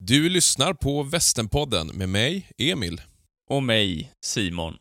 Du lyssnar på Västernpodden med mig, Emil. Och mig, Simon.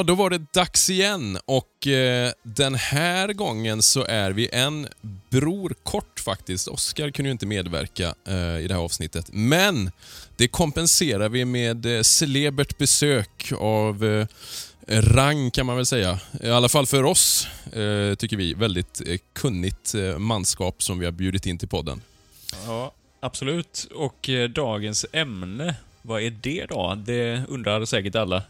Ja, då var det dags igen och eh, den här gången så är vi en bror kort faktiskt. Oskar kunde ju inte medverka eh, i det här avsnittet, men det kompenserar vi med eh, celebert besök av eh, rang kan man väl säga. I alla fall för oss, eh, tycker vi. Väldigt eh, kunnigt eh, manskap som vi har bjudit in till podden. Ja, absolut. Och eh, dagens ämne, vad är det då? Det undrar säkert alla.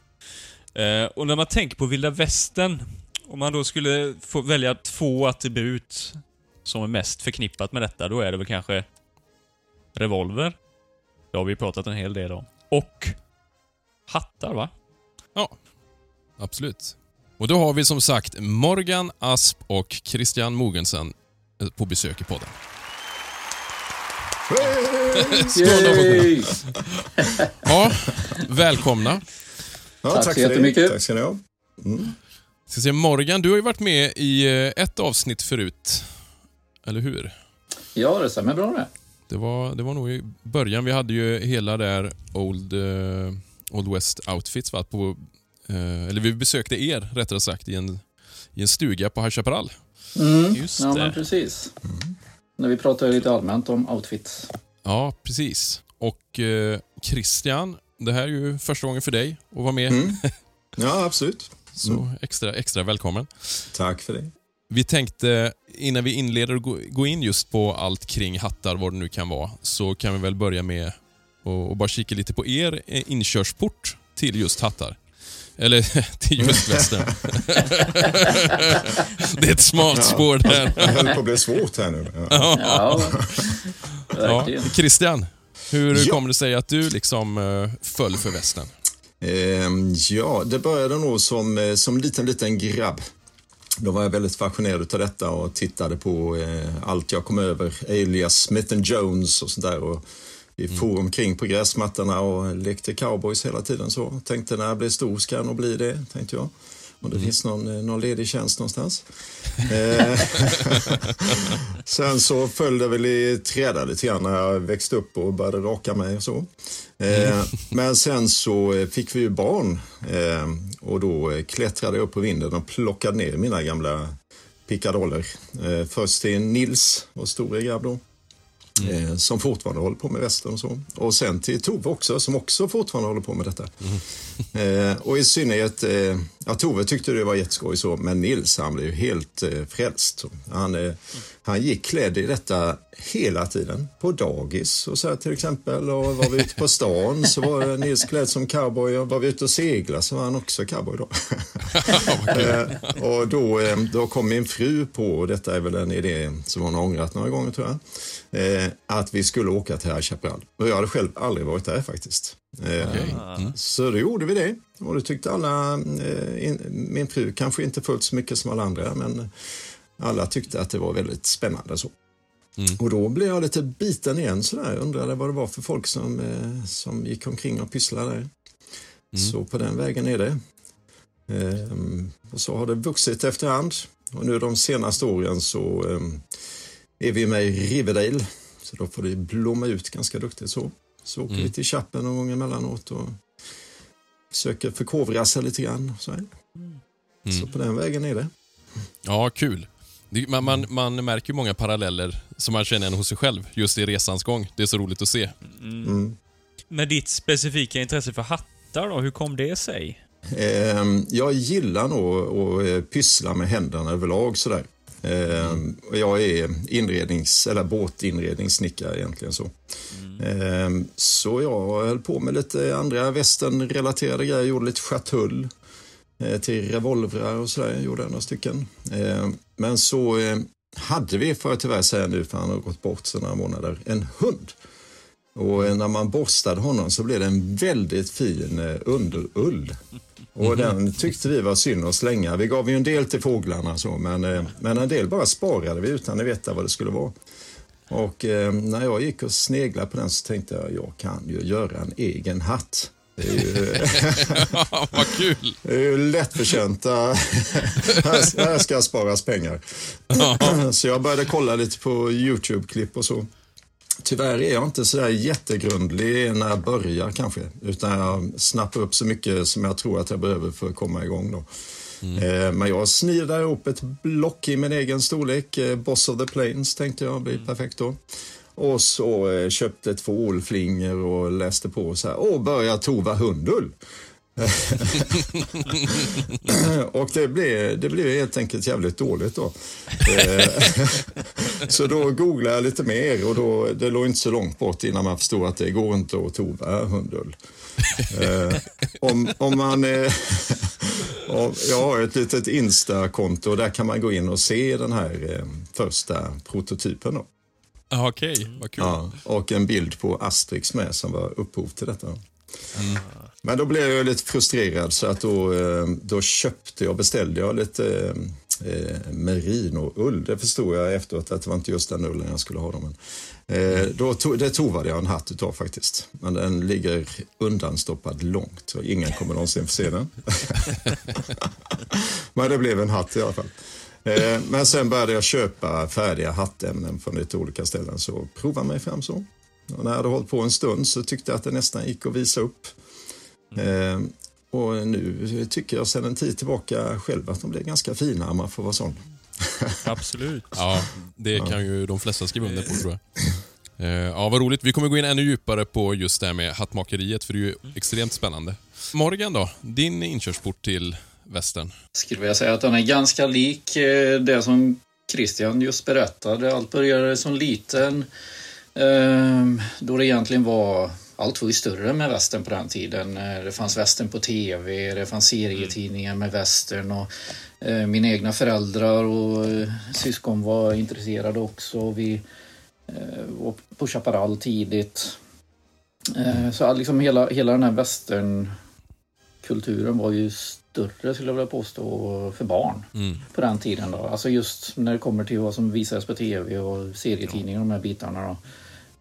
Eh, och när man tänker på vilda västern, om man då skulle få välja två attribut som är mest förknippat med detta, då är det väl kanske revolver. Det har vi pratat en hel del om. Och hattar, va? Ja, absolut. Och då har vi som sagt Morgan Asp och Christian Mogensen eh, på besök i podden. Yay! Ja, välkomna. Tack Ja, så tack för det. jättemycket. Tack ska ni ha. Ska se, Morgan, du har ju varit med i eh, ett avsnitt förut. Eller hur? Ja, det stämmer bra det. Det var, det var nog i början. Vi hade ju hela där Old, eh, Old West Outfits. Va? På, eh, eller vi besökte er, rättare sagt, i en, i en stuga på High Chaparral. Mm. Just ja, det. men precis. När vi pratade lite allmänt om outfits. Ja, precis. Och eh, Christian, det här är ju första gången för dig att vara med. Mm. Ja, absolut. Så extra, extra välkommen. Tack för det. Vi tänkte, innan vi inleder och gå- gå in just på allt kring hattar, vad det nu kan vara, så kan vi väl börja med att och bara kika lite på er eh, inkörsport till just hattar. Eller till just västern. det är ett smalt spår där. Det höll på att bli svårt här nu. Ja. Ja, Ja. Christian, hur Ja. kommer det sig att du liksom eh, föll för västern? Ehm, ja, det började nog som, eh, som liten, liten grabb. Då var jag väldigt fascinerad av detta och tittade på eh, allt jag kom över. Alias, Smith Jones och sådär. Och vi for omkring på gräsmattorna och lekte cowboys hela tiden. så. Tänkte när jag blir stor ska jag nog bli det, tänkte jag. Om det finns någon, eh, någon ledig tjänst någonstans. Eh, Sen så föll det väl i träda lite grann när jag växte upp och började raka mig och så. Eh, men sen så fick vi ju barn och då klättrade jag upp på vinden och plockade ner mina gamla pickadoller. Först till Nils, vår store grabb då. Eh, som fortfarande håller på med västern och så. Och sen till Tove också, som också fortfarande håller på med detta. Eh, och i synnerhet, eh, ja, Tove tyckte det var jätteskoj så, men Nils han blev ju helt eh, frälst. Han, eh, han gick klädd i detta hela tiden, på dagis och så här till exempel. Och var vi ute på stan så var Nils klädd som cowboy och var vi ute och segla så var han också cowboy då. Eh, och då, eh, då kom min fru på, och detta är väl en idé som hon har ångrat några gånger tror jag, eh, att vi skulle åka till High Chaparral. Och jag hade själv aldrig varit där faktiskt. Eh, Okej. Mm. Så då gjorde vi det. Och det tyckte alla, eh, in, min fru kanske inte fullt så mycket som alla andra, men alla tyckte att det var väldigt spännande. så. Mm. Och då blev jag lite biten igen sådär, undrade vad det var för folk som, eh, som gick omkring och pysslade där. Så på den vägen är det. Ehm, och så har det vuxit efterhand. Och nu de senaste åren så ehm, är vi med i Riverdale. Så då får det blomma ut ganska duktigt så. Så åker vi till Chappen någon gång emellanåt och försöker förkovra sig lite grann. Så, här. så på den vägen är det. Ja, kul. Man, man, man märker ju många paralleller som man känner igen hos sig själv, just i resans gång. Det är så roligt att se. Mm. Med ditt specifika intresse för hattar då, hur kom det sig? Ehm, jag gillar nog att eh, pyssla med händerna överlag sådär. Mm. jag är inrednings eller båtinredningssnickare egentligen så. mm. så jag höll på med lite andra västernrelaterade grejer, gjorde lite schatull eh, till revolvrar och sådär, jag gjorde några stycken. Ehm, men så eh, hade vi, får jag tyvärr säga nu, för han har gått bort sedan några månader, en hund. Och när man borstade honom så blev det en väldigt fin eh, underull. Och den tyckte vi var synd att slänga. Vi gav ju en del till fåglarna så, men, eh, men en del bara sparade vi utan att veta vad det skulle vara. Och eh, när jag gick och sneglade på den så tänkte jag, jag kan ju göra en egen hatt. Det är ju, Vad kul! det är ju lättförtjänta, här, här ska sparas pengar. Så jag började kolla lite på YouTube-klipp och så. Tyvärr är jag inte så där jättegrundlig när jag börjar kanske, utan jag snappar upp så mycket som jag tror att jag behöver för att komma igång. Då. Eh, Men jag snidade ihop ett block i min egen storlek, eh, Boss of the Plains tänkte jag blir perfekt då. Och så eh, köpte två ålflingor och läste på så här, och började tova hundull. Och det blev, det blev helt enkelt jävligt dåligt då. Eh, så då googlade jag lite mer och då, det låg inte så långt bort innan man förstod att det går inte att tova hundull. Eh, om, om man... Eh, jag har ett litet Insta-konto och där kan man gå in och se den här eh, första prototypen. Då. Okej, vad kul. Ja, och en bild på Asterix med som var upphov till detta. Men då blev jag lite frustrerad så att då, eh, då köpte jag, beställde jag lite eh, eh, merinoull. Det förstod jag efteråt att det var inte just den ullen jag skulle ha. Då, men, eh, då to, det tovade jag en hatt utav faktiskt. Men den ligger undanstoppad långt och ingen kommer någonsin få se den. men det blev en hatt i alla fall. Eh, men sen började jag köpa färdiga hattämnen från lite olika ställen så prova mig fram så. Och när jag hade hållit på en stund så tyckte jag att det nästan gick att visa upp. Eh, och nu tycker jag sedan en tid tillbaka själv att de blir ganska fina om man får vara sån. Absolut. Ja, det kan ju de flesta skriva under på tror jag. Eh, Ja, vad roligt. Vi kommer gå in ännu djupare på just det här med hattmakeriet, för det är ju extremt spännande. Morgan då, din inkörsport till västern? Skulle vilja säga att den är ganska lik eh, det som Christian just berättade. Allt började som liten. Då det egentligen var allt var ju större med västern på den tiden. Eh, Det fanns västern på tv, det fanns serietidningar med västern och eh, mina egna föräldrar och eh, syskon var intresserade också. Vi eh, var på Chaparral tidigt. Eh, Så liksom hela, hela den här västernkulturen var ju större skulle jag vilja påstå för barn Mm. på den tiden. Då. Alltså just när det kommer till vad som visades på tv och serietidningar och de här bitarna. Då.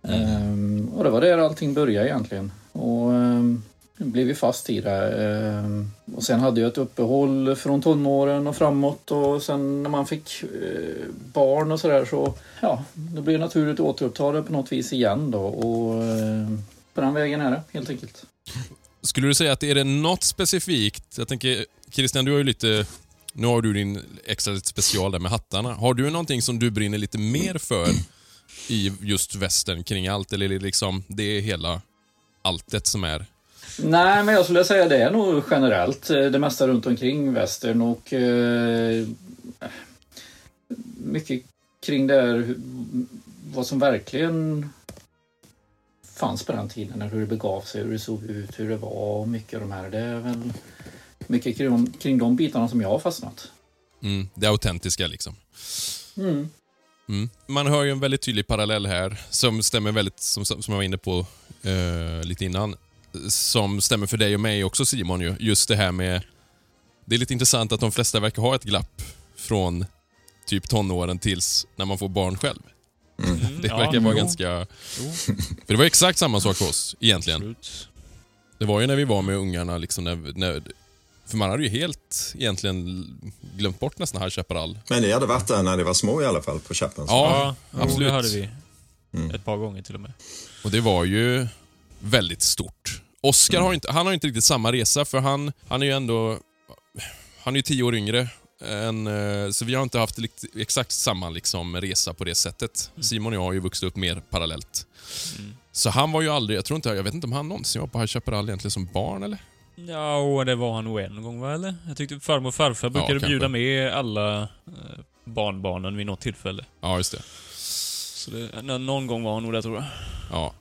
Ehm, och det var där allting började egentligen. Och um, blev vi fast i det. Ehm, och sen hade jag ett uppehåll från tonåren och framåt och sen när man fick eh, barn och sådär så ja, det blev naturligt att återuppta det på något vis igen då. Och eh, på den vägen är det helt enkelt. Skulle du säga att är det något specifikt? Jag tänker, Christian, du har ju lite... Nu har du din extra special där med hattarna. Har du någonting som du brinner lite mer för i just västern kring allt? Eller liksom, det är hela alltet som är... Nej, men jag skulle säga det är nog generellt eh, det mesta runt omkring västern och eh, mycket kring det här vad som verkligen fanns på den tiden, hur det begav sig, hur det såg ut, hur det var och mycket av de här. Det är väl mycket kring, de- kring de bitarna som jag har fastnat. Mm, det autentiska liksom. Mm. Mm. Man hör ju en väldigt tydlig parallell här som stämmer väldigt, som, som jag var inne på eh, lite innan, som stämmer för dig och mig också Simon. Ju. Just det här med... Det är lite intressant att de flesta verkar ha ett glapp från typ tonåren tills när man får barn själv. Det Ja, verkar vara jo. ganska... Jo, För det var exakt samma sak för oss egentligen. absolut. Det var ju när vi var med ungarna, liksom när, när, för man hade ju helt egentligen glömt bort nästan High Chaparral. Men ni hade varit där när ni var små i alla fall på Chappen. så- Ja, Ja, absolut. det hade vi. Mm. Ett par gånger till och med. Och det var ju väldigt stort. Oscar har inte, han har inte riktigt samma resa för han, han är ju ändå, han är ju tio år yngre en, eh, så vi har inte haft exakt samma liksom, resa på det sättet. Simon och jag har ju vuxit upp mer parallellt. Mm. Så han var ju aldrig, jag tror inte, jag vet inte om han någonsin var på High Chaparral egentligen som barn eller? Ja, och det var han nog en gång va, eller? Jag tyckte farmor och farfar brukade kanske. bjuda med alla eh, barnbarnen vid något tillfälle. Ja, just det. Så det, nå- någon gång var han nog där tror jag. Ja.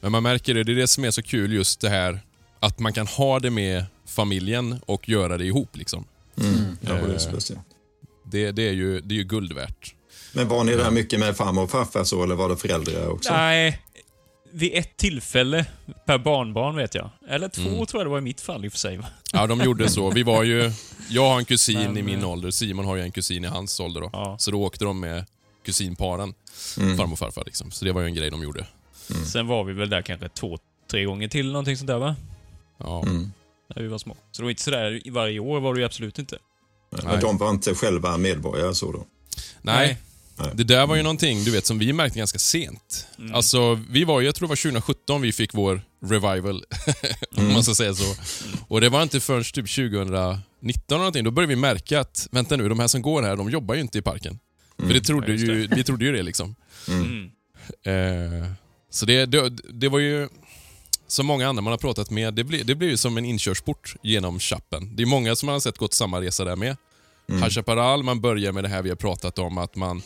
Men man märker det, det är det som är så kul just det här att man kan ha det med familjen och göra det ihop liksom. Mm. Ja, det är Eh. speciellt. Det, det, är, ju, det är ju guld värt. Men var ni där mycket med farmor och farfar så, eller var det föräldrar också? Nej, vid ett tillfälle per barnbarn vet jag. Eller två Mm. tror jag det var i mitt fall i och för sig. Ja, de gjorde så. Vi var ju... Jag har en kusin Men, i min eh, ålder, Simon har ju en kusin i hans ålder då. Ja. Så då åkte de med kusinparen, Mm. farmor och farfar liksom. Så det var ju en grej de gjorde. Sen var vi väl där kanske två, tre gånger till någonting sånt där va? Ja. Mm. När vi var små. Så det var inte sådär i varje år var det ju absolut inte. Men de var inte själva medborgare så då? Nej. Nej. Det där var ju någonting, du vet, som vi märkte ganska sent. Mm. Alltså, vi var ju, jag tror det var 2017 vi fick vår revival, om man ska säga så. Och det var inte förrän typ 2019 eller någonting, då började vi märka att, vänta nu, de här som går här, de jobbar ju inte i parken. För det trodde Ja, ju, vi trodde ju det liksom. Mm. Eh, så det, det, det var ju, som många andra man har pratat med, det blir, det blir ju som en inkörsport genom chappen. Det är många som man har sett gått samma resa där med. Mm. High Chaparral, man börjar med det här vi har pratat om, att man,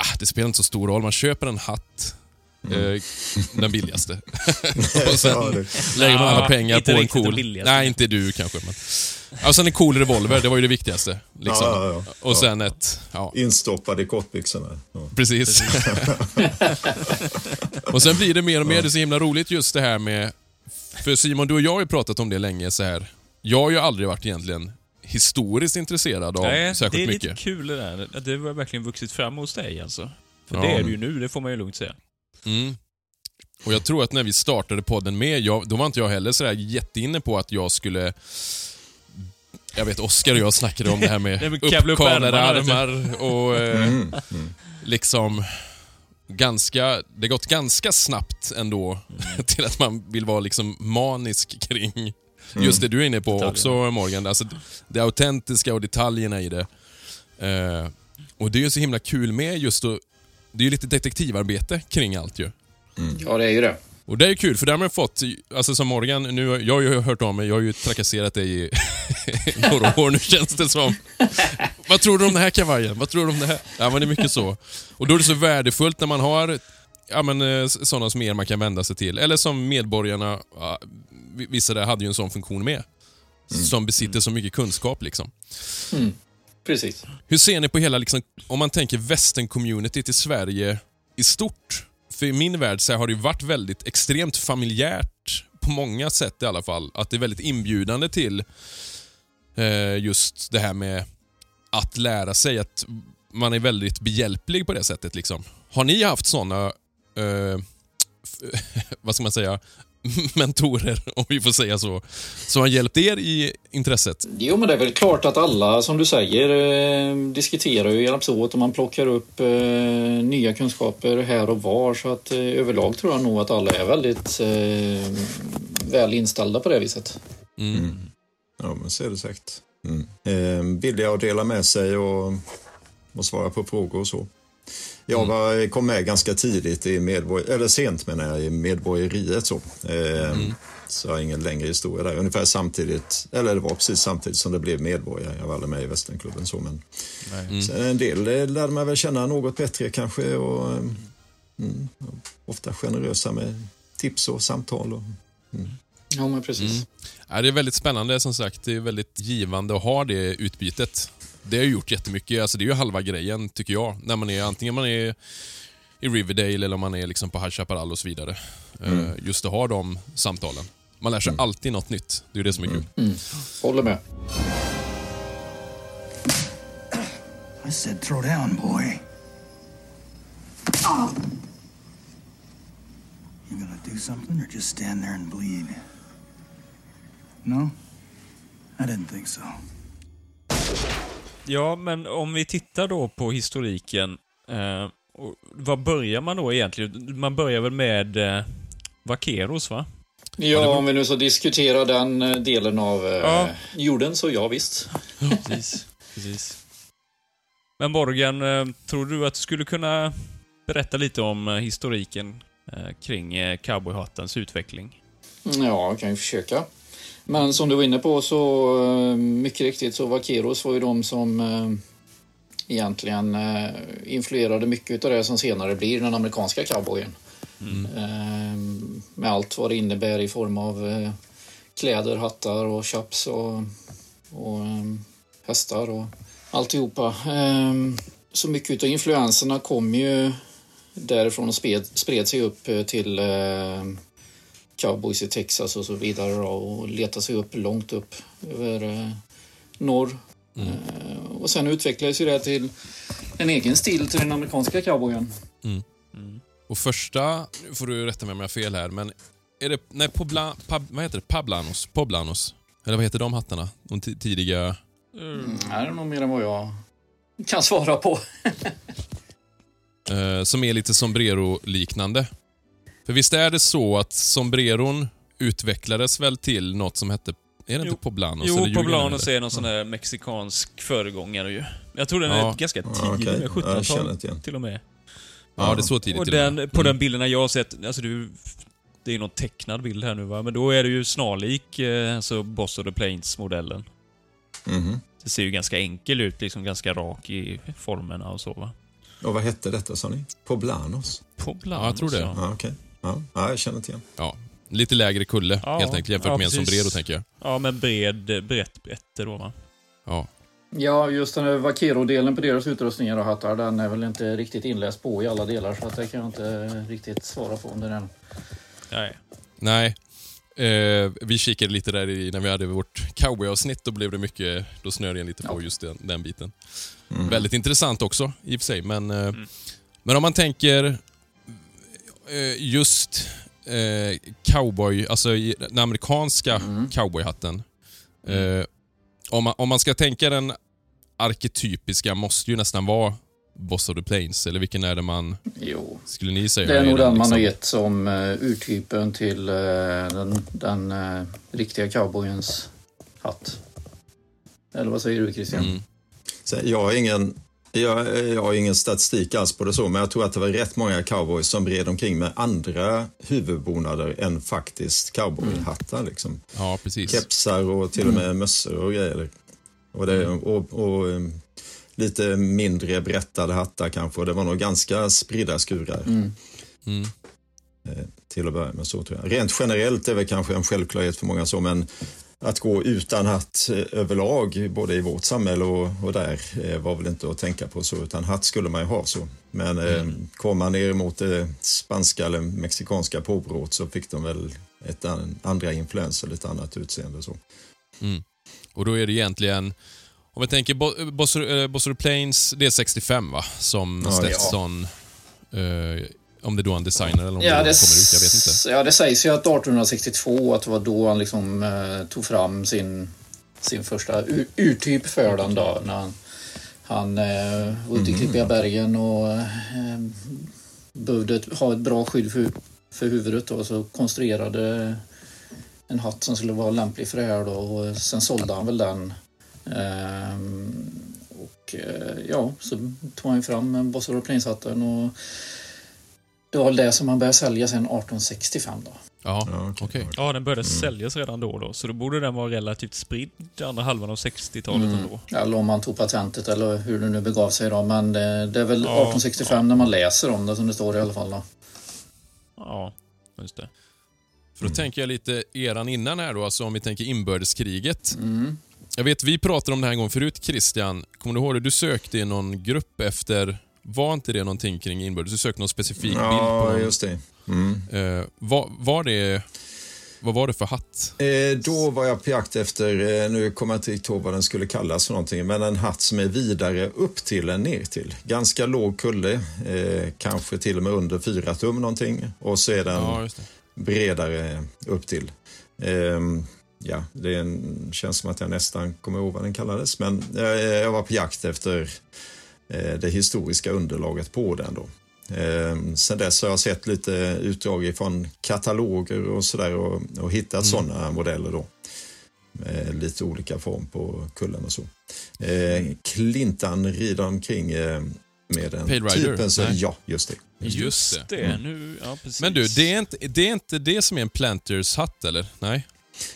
ah, det spelar inte så stor roll, man köper en hatt, eh, den billigaste. och sen Ja, lägger man alla Ah, pengar inte på en cool... Nej, inte du kanske. Men, och sen en cool revolver, det var ju det viktigaste. Liksom. Ja, ja, ja. Och sen ett... Ja, Instoppad i kortbyxorna. Ja. Precis. och sen blir det mer och mer, det är så himla roligt just det här med... För Simon, du och jag har ju pratat om det länge så här. Jag har ju aldrig varit egentligen historiskt intresserad av Nej, det särskilt är mycket. lite kul det där. Att Det har verkligen vuxit fram hos dig alltså. För Ja. det är det ju nu, det får man ju lugnt säga. Mm. Och jag tror att när vi startade podden med, jag, då var inte jag heller sådär jätteinne på att jag skulle... Jag vet, Oskar och jag snackade om det här med uppkavlade armar och eh, Mm. Mm. liksom ganska, det har gått ganska snabbt ändå till att man vill vara liksom manisk kring just det du är inne på Detaljerna. också Morgan. Alltså det autentiska och detaljerna i det. Eh, och det är ju så himla kul med just då, det är ju lite detektivarbete kring allt ju. Ja, det är ju det. Och det är ju kul, för där har man fått, alltså som Morgan, nu, jag har ju hört av mig, jag har ju trakasserat dig i några år nu känns det som. Vad tror du om den här kavajen? Vad tror du om det här? Ja, men det är mycket så. Och då är det så värdefullt när man har ja, men, eh, sådana som er man kan vända sig till. Eller som medborgarna, vissa där hade ju en sån funktion med. Som besitter så mycket kunskap liksom. Precis. Hur ser ni på hela, liksom, om man tänker västern-communityt i Sverige i stort? För i min värld så har det ju varit väldigt extremt familjärt, på många sätt i alla fall. Att det är väldigt inbjudande till eh, just det här med att lära sig, att man är väldigt behjälplig på det sättet. Liksom. Har ni haft såna, eh, vad ska man säga, mentorer, om vi får säga så, som har hjälpt er i intresset? Jo, men det är väl klart att alla, som du säger, eh, diskuterar och hjälps åt och man plockar upp eh, nya kunskaper här och var. Så att eh, överlag tror jag nog att alla är väldigt eh, väl inställda på det viset. Mm. Ja, men så är det säkert. Mm. Eh, villiga att dela med sig och, och svara på frågor och så. Jag var, kom med ganska tidigt i medborg eller sent menar jag, i medborgeriet så. Eh, Så jag har ingen längre historia där. Ungefär samtidigt, eller det var precis samtidigt som det blev medborgare. Jag var aldrig med i Västernklubben så men. Sen en del eh, lärde man väl känna något bättre kanske och eh, mm, ofta generösa med tips och samtal. Och, Ja, men precis. Mm. Ja, det är väldigt spännande som sagt. Det är väldigt givande att ha det utbytet. Det har ju gjort jättemycket. Alltså, det är ju halva grejen tycker jag. När man är, antingen man är i Riverdale eller om man är liksom på High Chaparral och så vidare. Eh, Just att ha de samtalen. Man lär sig alltid något nytt. Det är ju det som är kul. Håller med. I said throw down, boy. You gonna do something or just stand there and bleed? No? I didn't think so. Ja, men om vi tittar då på historiken. Eh, och var börjar man då egentligen? Man börjar väl med eh, Vaqueros, va? Ja, om vi nu så diskuterar den eh, delen av eh, Ja. jorden så ja, visst. Precis. Precis. Men Morgan, eh, tror du att du skulle kunna berätta lite om eh, historiken kring cowboyhattens utveckling? Ja, jag kan ju försöka. Men som du var inne på så eh, mycket riktigt så Vaqueros var ju de som eh, egentligen eh, influerade mycket av det som senare blir den amerikanska cowboyen. Eh, Med allt vad det innebär i form av kläder, hattar och chaps och, och hästar och alltihopa. Så mycket av influenserna kom ju därifrån och spred, spred sig upp till cowboys i Texas och så vidare då, och letade sig upp långt upp över eh, norr. Eh, och sen utvecklades ju det till en egen stil till den amerikanska cowboyen. Och första, nu får du rätta mig om jag har fel här, men är det, nej, Pobla, pab, vad heter det? Pablanos? Poblanos? Eller vad heter de hattarna? De ti- tidiga... Mm, det är nog mer än vad jag kan svara på. Eh, som är lite sombrero-liknande. För visst är det så att sombreron utvecklades väl till något som hette... Är det Jo. inte Poblanos? Jo, eller Poblanos är någon sån där mexikansk föregångare ju. Jag tror den Ja. är ganska tidig, Ja, Ja, känner 1700-tal inte igen. till och med. Ja, det är så tidigt Och till och med. den, på den bilderna jag har sett, alltså du, det är någon tecknad bild här nu va, men då är det ju snarlik eh, alltså Boss of the Plains-modellen. Mhm. Det ser ju ganska enkel ut, liksom ganska rak i formerna och så va. Och vad hette detta sa ni? Poblanos? Poblanos, Ja, jag tror det. Ja. Ja, okej. Ja, ja, jag känner igen. Ja, lite lägre kulle Ja, helt enkelt jämfört ja, med en sombrero, tänker jag. ja, men bred, brett brätte då va. Ja. Ja, just den här Vaquero-delen på deras utrustningar och hattar, den är väl inte riktigt inläst på i alla delar så att det kan jag inte riktigt svara på är den. Nej. Nej. Eh, vi kikade lite där i, när vi hade vårt cowboy-avsnitt. Då blev det mycket, då snöade jag lite på just den, den biten. Väldigt intressant också i och för sig. Men, eh, men om man tänker just eh, cowboy, alltså i den amerikanska cowboyhatten. Eh, om, man, om man ska tänka den arketypiska måste ju nästan vara Boss of the Plains. Eller vilken är det man, Jo, skulle ni säga? det är nog den man liksom? har gett som uh, urtypen till eh, den, den eh, riktiga cowboyens hatt. Eller vad säger du Christian? Mm. Så jag, har ingen, jag, jag har ingen statistik alls på det så, men jag tror att det var rätt många cowboys som red omkring med andra huvudbonader än faktiskt cowboyhattar. Liksom. Ja, precis. Kepsar och till och med mössor och grejer. Och, det, och, och um, lite mindre brättade hattar kanske. Och det var nog ganska spridda skurar. Mm. Mm. Eh, till att börja med så tror jag. Rent generellt är väl kanske en självklarhet för många så, men att gå utan hatt eh, överlag, både i vårt samhälle och, och där, eh, var väl inte att tänka på så, utan hatt skulle man ju ha så. Men eh, kom man ner mot det spanska eller mexikanska påbrået så fick de väl ett an, andra influenser, lite annat utseende så. Mm. Och då är det egentligen, om vi tänker Bo- Boss eh, Boss of the Plains, det är 65 va? Som Ja, Stetson, eh, om det då är en designer eller om Ja, det, det, kommer ut, jag vet inte. ja, det sägs ju att 1862 att det var då han liksom eh, tog fram sin, sin första ur- urtyp för den då. När han, han eh, var ute i Klippiga bergen och eh, behövde ha ett bra skydd för, för huvudet då, så konstruerade en hatt som skulle vara lämplig för det här då och sen sålde han väl den. Ehm, och eh, ja, så tog han fram en Boss Plains-hatten och det var det som han började sälja sen 1865 då. Ja, Ja, okej. okej. Ja, den började säljas redan då då, så då borde den vara relativt spridd andra halvan av 60-talet ändå. Eller om han tog patentet eller hur det nu begav sig då. Men det, det är väl Ja, 1865 när man läser om det som det står i alla fall då. Ja, just det. För då tänker jag lite eran innan här då, alltså om vi tänker inbördeskriget. Mm. Jag vet, vi pratade om det här en gång förut Christian. Kommer du ihåg det? Du sökte i någon grupp efter, var inte det någonting kring inbördes? Du sökte någon specifik bild på Ja, någon, just det. Mm. eh, var, var det... Vad var det för hatt? Eh, då var jag på jakt efter, eh, nu kommer jag inte ihåg vad den skulle kallas för någonting, men en hatt som är vidare upp till än ner till. Ganska låg kulle, eh, kanske till och med under 4 tum någonting. Och så är den Ja, bredare upp till. Ehm, ja, det en, känns som att jag nästan kommer ihåg vad den kallades, men eh, jag var på jakt efter det historiska underlaget på den då. Ehm, sen dess har jag sett lite utdrag från kataloger och sådär och, och hittat sådana modeller då. med lite olika form på kullen och så. Eh, Clintan rider omkring eh, med den Rider? typen. Så, ja, just det. Just det. Det, nu, ja precis. Men du, det är, inte, det är inte det som är en Planters hatt, eller? Nej?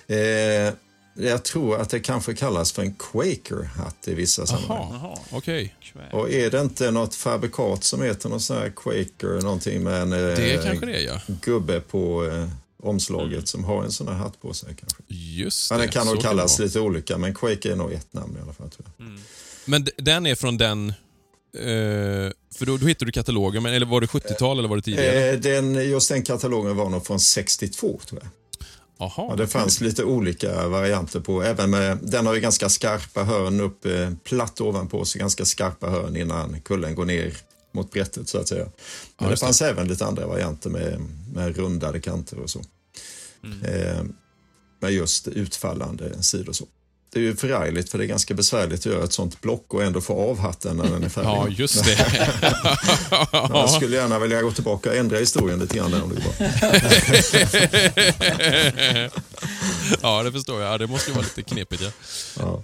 Eh, jag tror att det kanske kallas för en Quaker-hatt i vissa sammanhang. Okej. Och är det inte något fabrikat som heter något sån här Quaker, någonting med en eh, Det är, ja. gubbe på eh, omslaget som har en sån här hatt på sig kanske. Just Ja, det. den kan nog kallas vara. lite olika, men Quaker är nog ett namn i alla fall. Tror jag. Men d- den är från den... Eh, för då, då hittade du katalogen, men, eller var det 70-tal eller var det tidigare? Eh, den, just den katalogen var nog från 62 tror jag. Jaha. Ja, det fanns lite olika varianter på, även med, den har ju ganska skarpa hörn upp, eh, platt ovanpå, så ganska skarpa hörn innan kullen går ner mot brättet så att säga. Men det just det. fanns även lite andra varianter med, med rundade kanter och så. Eh, med just utfallande sidor så. Det är ju förargligt för det är ganska besvärligt att göra ett sånt block och ändå få av hatten när den är färdig. Ja, just det. Jag skulle gärna vilja gå tillbaka och ändra historien lite grann om det går ja, det förstår jag. Ja, det måste ju vara lite knepigt. Ja. Ja.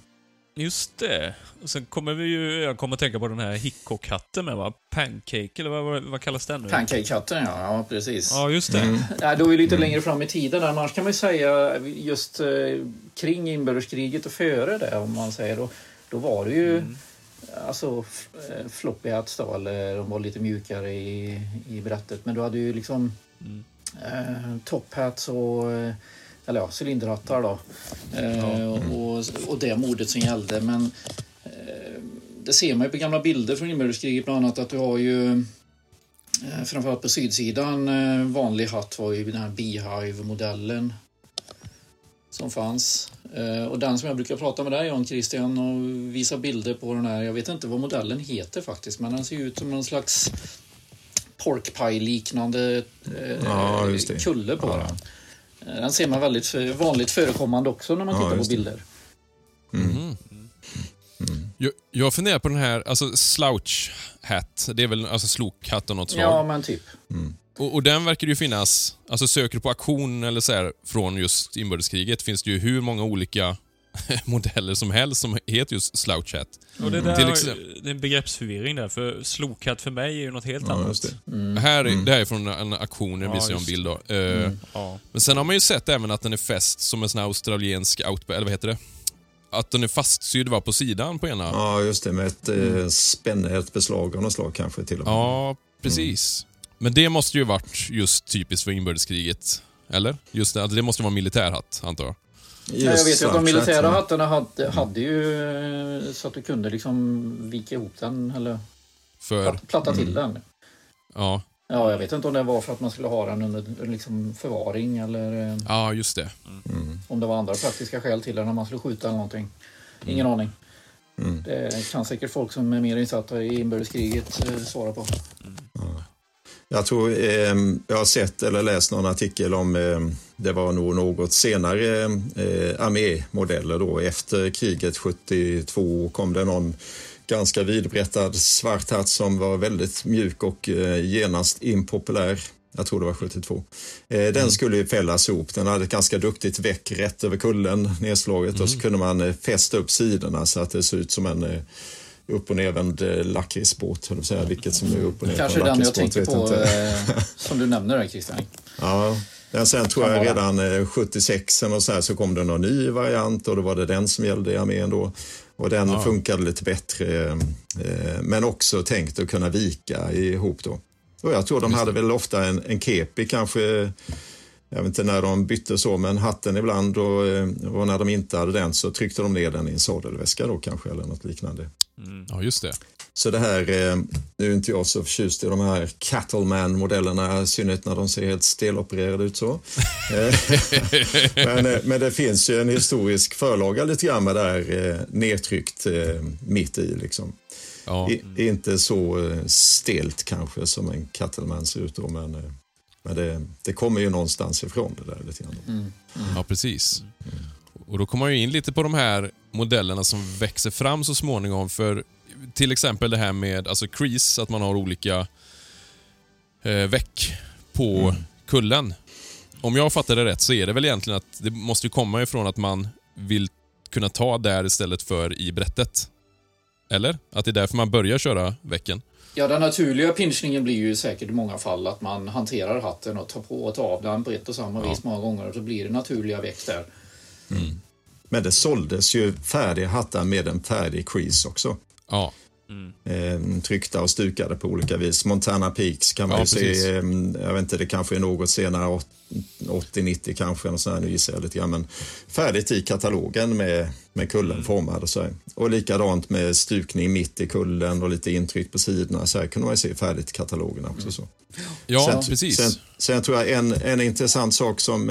Just det. Och sen kommer vi ju, jag kommer att tänka på den här Hickok-hatten med va? Pancake, eller vad, vad, vad kallas den nu? Pancake-hatten, ja. ja. Precis. Ja, just det. Mm. Ja, då är vi lite längre fram i tiden. Annars kan man ju säga just eh, kring inbördeskriget och före det, om man säger. Då, då var det ju alltså, f- eh, floppy hats då, eller de var lite mjukare i, i brättet. Men du hade ju liksom eh, top hats och eh, eller ja, cylinderhattar då. Eh, och, och, och det modet som gällde. Men eh, det ser man ju på gamla bilder från inbördeskriget bland annat att du har ju Eh, Framförallt på sydsidan, eh, vanlig hatt var ju den här Beehive-modellen som fanns. Eh, Och den som jag brukar prata med dig Jan Christian och visa bilder på den här, jag vet inte vad modellen heter faktiskt, men den ser ut som någon slags pork pie-liknande eh, Ja, kulle på Ja. den. Den ser man väldigt för- vanligt förekommande också när man Ja, tittar på bilder. Mhm. Jag, jag funderar på den här, alltså slouch hat. Det är väl alltså slokhatt av något slag. Ja, men typ. Och, och den verkar ju finnas, alltså söker du på auktion eller så här, från just inbördeskriget finns det ju hur många olika modeller som helst som heter just slouch hat. Och det, där, Till exempel- det är en begreppsförvirring där, för slokhatt för mig är ju något helt Ja, annat. det. Här, är- Det här är från en auktion, jag Ja, visar jag en bild då. Eh, Ja. Men sen har man ju sett även att den är fäst som en sån här australiensk outback, eller vad heter det? Att den är fastsydd va, på sidan på ena. Ja, just det. Med ett eh, spänne, ett beslag av något slag kanske till och med. Ja, precis. Men det måste ju varit just typiskt för inbördeskriget. Eller? Just det, alltså det måste vara en militärhatt, antar jag. Just Ja, jag vet ju att de militära ja. hattarna hade, hade ju eh, så att du kunde liksom vika ihop den eller För, platt- platta till den. ja, Ja, jag vet inte om det var för att man skulle ha den under liksom förvaring eller eh, ja, just det. om det var andra praktiska skäl till den när man skulle skjuta eller någonting. Ingen aning. Mm. Det kan säkert folk som är mer insatta i inbördeskriget eh, svara på. Jag tror eh, jag har sett eller läst någon artikel om eh, det var nog något senare eh, armémodeller då. Efter kriget 72 kom det någon ganska vidbrättad svart hatt som var väldigt mjuk och eh, genast impopulär. Jag tror det var 72. Eh, den skulle ju fällas ihop. Den hade ett ganska duktigt väck rätt över kullen nedslaget och så kunde man eh, fästa upp sidorna så att det såg ut som en eh, upp och nervänd eh, lakritsbåt, höll säga. Vilket som är upp och ner Kanske den jag tänker på eh, som du nämner där Christian. Ja, men sen tror jag redan eh, 76 och så, här, så kom det någon ny variant och då var det den som gällde i armén då. Och den Ja. funkade lite bättre, eh, men också tänkt att kunna vika ihop då. Och jag tror de hade väl ofta en, en kepi kanske, jag vet inte när de bytte så, men hatten ibland och, eh, och när de inte hade den så tryckte de ner den i en sadelväska då kanske eller något liknande. Ja, just det. Så det här, eh, nu är inte jag så förtjust i de här Cattleman-modellerna, i synnerhet när de ser helt stelopererade ut så. Eh, men, eh, men det finns ju en historisk förlaga lite grann med det här nedtryckt mitt i liksom. Ja. I, inte så stelt kanske som en Cattleman ser ut då, men, men det, det kommer ju någonstans ifrån det där lite grann. Ja, precis. Och Då kommer man ju in lite på de här modellerna som växer fram så småningom. För till exempel det här med alltså crease, att man har olika eh, väck på kullen. Om jag fattar det rätt så är det väl egentligen att det måste ju komma ifrån att man vill kunna ta där istället för i brättet. Eller? Att det är därför man börjar köra väcken. Ja, den naturliga pinchningen blir ju säkert i många fall att man hanterar hatten och tar på och tar av den på ett och samma vis många gånger och så blir det naturliga väck där. Men det såldes ju färdiga hattar med en färdig crease också. Ja, Eh, tryckta och stukade på olika vis. Montana Peaks kan man Ja, ju precis. se, eh, jag vet inte, det kanske är något senare, åt- 80-90 kanske, eller så här, nu gissar jag lite grann, men färdigt i katalogen med, med kullen Mm. formad och så här. Och likadant med stukning mitt i kullen och lite intryck på sidorna, så här kunde man ju se färdigt i katalogerna också. Så. ja sen, precis. Sen, sen tror jag en, en intressant sak som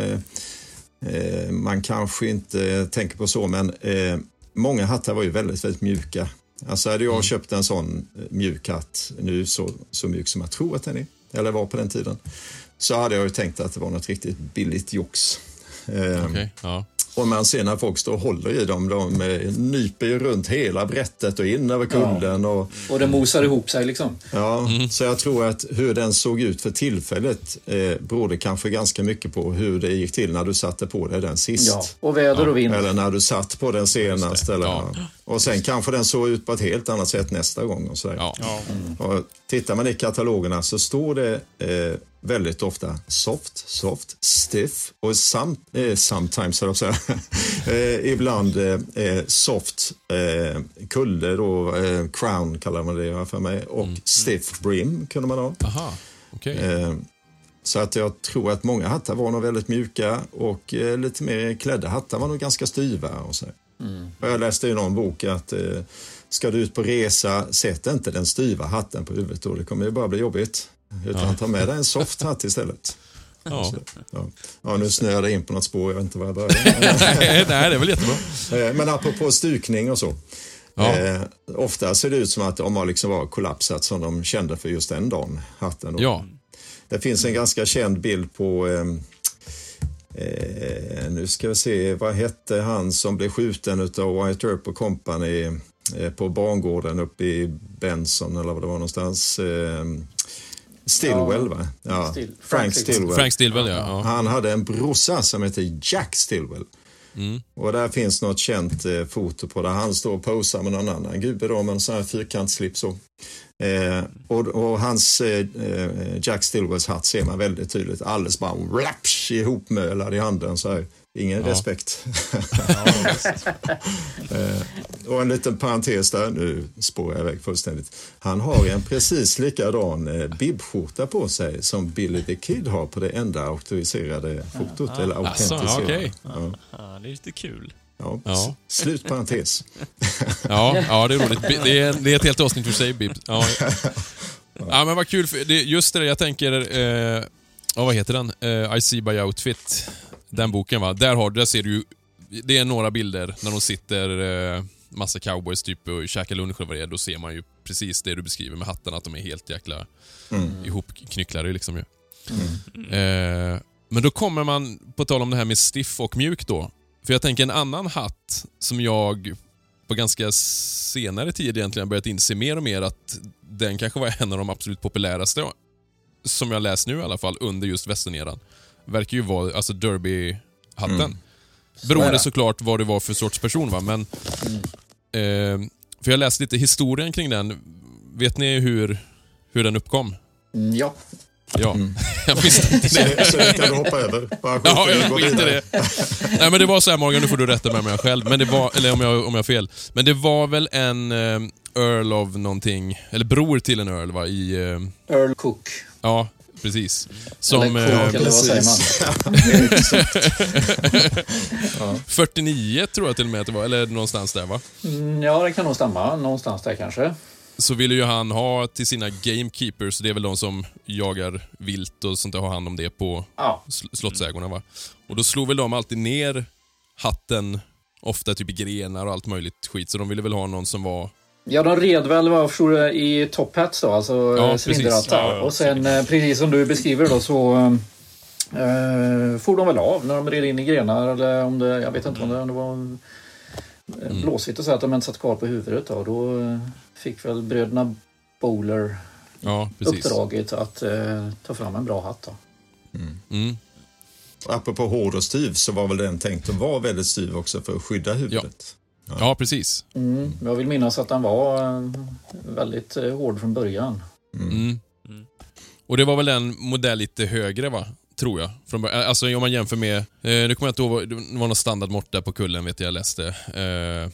eh, man kanske inte tänker på så, men eh, många hattar var ju väldigt, väldigt mjuka. Alltså hade jag köpt en sån eh, mjuk hatt, nu så, så mjuk som jag tror att den är, eller var på den tiden, så hade jag ju tänkt att det var något riktigt billigt jox. Eh, Okej, ja. Och man ser när folk står och håller i dem, de eh, nyper ju runt hela brättet och in över kullen. Och, Och det mosar ihop sig liksom. Ja, så jag tror att hur den såg ut för tillfället eh, berodde kanske ganska mycket på hur det gick till när du satte på dig den sist. Ja, och väder och vind. Eller när du satt på den senast. Eller, Ja. Och sen kanske den såg ut på ett helt annat sätt nästa gång. Och sådär. Ja. Och tittar man i katalogerna så står det eh, väldigt ofta soft, soft, stiff och some, eh, sometimes, jag säga. eh, ibland eh, eh, soft eh, kulle då, eh, crown kallar man det för mig och stiff brim kunde man ha. Aha, okej. Eh, så att jag tror att många hattar var nog väldigt mjuka och eh, lite mer klädda hattar var nog ganska styva. Och så. Och jag läste i någon bok att ska du ut på resa, sätt inte den styva hatten på huvudet då, det kommer ju bara bli jobbigt. Utan ta med dig en soft hatt istället. Ja. Ja. ja, nu snöade jag in på något spår, jag vet inte var jag började. Nej, det är väl jättebra. Eh, Men apropå stukning och så. Ja. Eh, ofta ser det ut som att de har liksom bara kollapsat som de kände för just den dagen, hatten. Då. Ja, Det finns en ganska känd bild på, ehm, eh, nu ska vi se, vad hette han som blev skjuten av White Earp och Company eh, på bangården uppe i Benson eller vad det var någonstans. Stillwell va? Ja, Still- Frank Frank Stillwell. Frank Stillwell ja. ja. Han hade en brorsa som hette Jack Stillwell. Och där finns något känt eh, foto på där han står och posar med någon annan gubbe då med en sån här fyrkantsslips. så. Eh, och, och hans eh, eh, Jack Stillwells hatt ser man väldigt tydligt. Alldeles bara rapsch, ihopmölad i handen så här. Ingen respekt. eh, och en liten parentes där, nu spårar jag iväg fullständigt. Han har en precis likadan eh, bibskjorta på sig som Billy the Kid har på det enda auktoriserade fotot. Eller Asså, autentiserade. okej. ja, Ja, det är lite kul. ja. Ja. Slut parentes. Ja, ja, det är roligt. Det är, det är ett helt avsnitt för sig, Bib. Ja. ja, men vad kul. För det, just det jag tänker... Eh, ja, vad heter den? Eh, I see by outfit. Den boken, va? Där, har, där ser du ju... Det är några bilder när de sitter eh, massa cowboys typ och käkar lunch eller vad det är. Då ser man ju precis det du beskriver med hattarna, att de är helt jäkla ihopknycklade liksom ju. Eh, men då kommer man, på tal om det här med stiff och mjuk då. För jag tänker en annan hatt som jag på ganska senare tid egentligen börjat inse mer och mer att den kanske var en av de absolut populäraste, som jag läst nu i alla fall, under just västerneran. Verkar ju vara alltså Derby-hatten. är Beroende såklart vad det var för sorts person va, men... Eh, för jag läste lite historien kring den. Vet ni hur, hur den uppkom? Mm, Ja, Ja, jag visste inte det. Så, så det kan du hoppa över. Bara Ja, jag skiter det. Nej, men det var så här Morgan, nu får du rätta mig jag har själv. Men det var, eller om jag, om jag har fel. Men det var väl en eh, Earl of någonting, eller bror till en Earl va, i... Eh, Earl Cook. ja, precis. Som... eller Eh, Cook, eller vad säger man? 49 tror jag till och med att det var, eller någonstans där va. Mm, Ja, det kan nog stämma. Någonstans där kanske. Så ville ju han ha till sina gamekeepers, det är väl de som jagar vilt och sånt där, har hand om det på Ja, sl- slottsägorna va. Och då slog väl de alltid ner hatten, ofta typ i grenar och allt möjligt skit. Så de ville väl ha någon som var Ja, de red väl vad jag förstår det, i top hats då, alltså Ja, precis. cylinderhattar. Ja, ja, och sen eh, precis som du beskriver då så eh, for de väl av när de red in i grenar eller om det, jag vet inte om det, om det var eh, blåsigt och så att de inte satt kvar på huvudet då. Då eh, fick väl bröderna Bowler Ja, precis. uppdraget att eh, ta fram en bra hatt då. Mm. apropå hård och styv så var väl den tänkt att vara väldigt styv också för att skydda huvudet. Ja, precis. Mm. Jag vill minnas att den var eh, väldigt eh, hård från början. Mm. Och det var väl en modell lite högre va? Tror jag. Från, bör- alltså om man jämför med, eh, nu kommer jag inte ihåg, det var någon standardmått där på kullen vet jag, jag läste. Eh,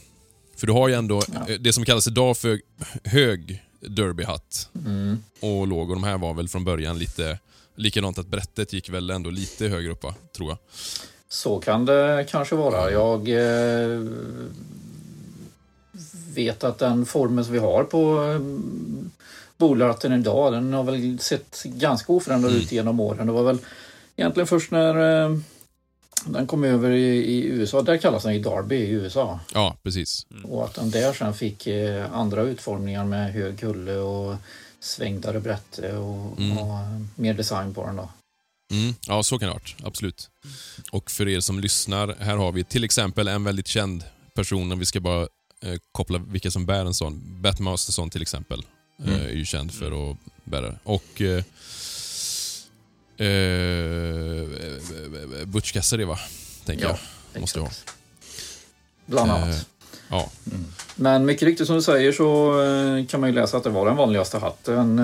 för du har ju ändå eh, det som kallas idag för hög derbyhatt Mm. och låg och de här var väl från början lite likadant att brättet gick väl ändå lite högre upp va? Tror jag. Så kan det kanske vara. Jag eh, vet att den formen som vi har på eh, bolratten idag, den har väl sett ganska oförändrad ut genom åren. Det var väl egentligen först när eh, den kom över i, i USA, där kallas den ju Derby i USA. Ja, precis. Och att den där sen fick eh, andra utformningar med hög kulle och svängdare brätte och, Mm. och eh, mer design på den då. Mm, ja, så kan det ha varit. Absolut. Och för er som lyssnar, här har vi till exempel en väldigt känd person, om vi ska bara eh, koppla vilka som bär en sån. Bat Masterson till exempel eh, är ju känd för att bära. Och eh, eh, Butch Cassidy va? Tänker Ja, jag. Måste jag ha. Bland annat. Eh, ja. Men mycket riktigt som du säger så kan man ju läsa att det var den vanligaste hatten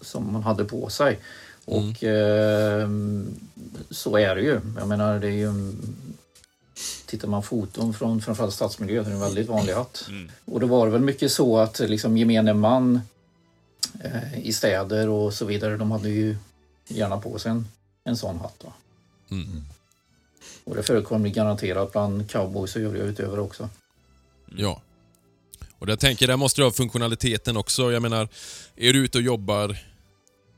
som man hade på sig. Mm. Och eh, så är det ju. Jag menar det är ju en- Tittar man foton från framförallt stadsmiljö så är det en väldigt vanlig hatt. Mm. Och då var det väl mycket så att liksom gemene man eh, i städer och så vidare, de hade ju gärna på sig en, en sån hatt. Mm. Och det förekom garanterat bland cowboys och övriga utövare också. Ja. Och jag tänker, där måste du ha funktionaliteten också. Jag menar, är du ute och jobbar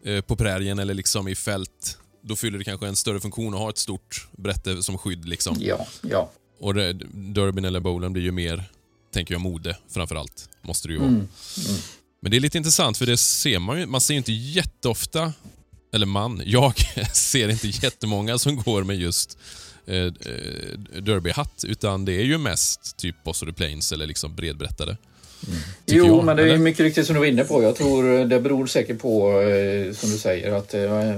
eh, på prärien eller liksom i fält, då fyller det kanske en större funktion att ha ett stort brätte som skydd. Liksom. Ja, ja. Och det, Durbin eller Bowlen blir ju mer, tänker jag, mode framför allt. Måste det ju vara. Mm. Men det är lite intressant för det ser man ju, man ser ju inte jätteofta, eller man, jag ser inte jättemånga som går med just eh, eh, derbyhatt, utan det är ju mest typ Boss of the Plains eller liksom bredbrättade. Tycker Jo, jag, men det är eller? mycket riktigt som du var inne på. Jag tror det beror säkert på, eh, som du säger, att eh,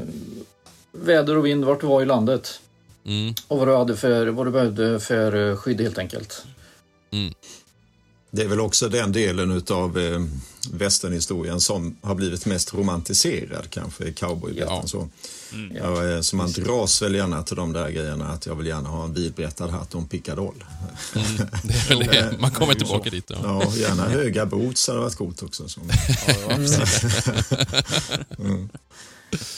väder och vind vart du var i landet. Mm, Och vad du, hade för, vad du behövde för eh, skydd helt enkelt. mm, Det är väl också den delen av eh, västernhistorien som har blivit mest romantiserad kanske, cowboybälten Ja. så. Mm. Ja, eh, så man dras väl gärna till de där grejerna att jag vill gärna ha en vidbrättad hatt och en pickadoll. mm. Det är väl det. Man kommer tillbaka dit. Ja. Ja, gärna höga boots hade varit coolt också. Så.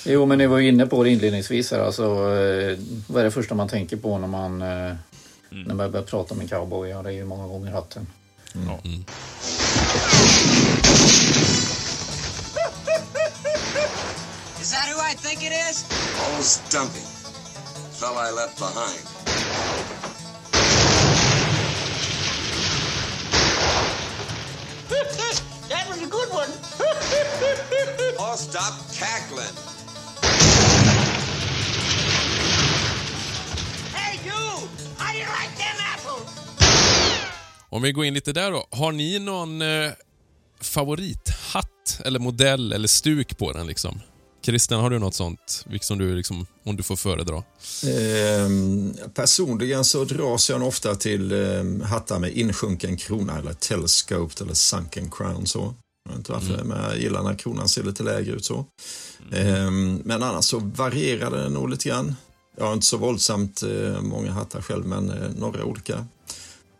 Jo, men ni var ju inne på det inledningsvis här. Alltså, eh, vad är det första man tänker på när man, eh, när man börjar prata om en cowboy? Ja, det är ju många gånger hatten. Mm. Is that who I think it is? Oh, Stumpy. Fell I left behind. that was a good one. Oh, stop cackling. hey, you! How do you like them apples? Om vi går in lite där då. Har ni någon eh, favorithatt eller modell eller stuk på den? liksom? Christian, har du något sånt? Som du, liksom, om du får föredra? Ehm, personligen så dras jag ofta till ehm, hattar med insjunken krona eller telescoped eller sunken crown. Så. Jag vet inte varför, men jag gillar när kronan ser lite lägre ut så. Ehm, men annars så varierar det nog lite grann. Jag har inte så våldsamt eh, många hattar själv, men eh, några olika.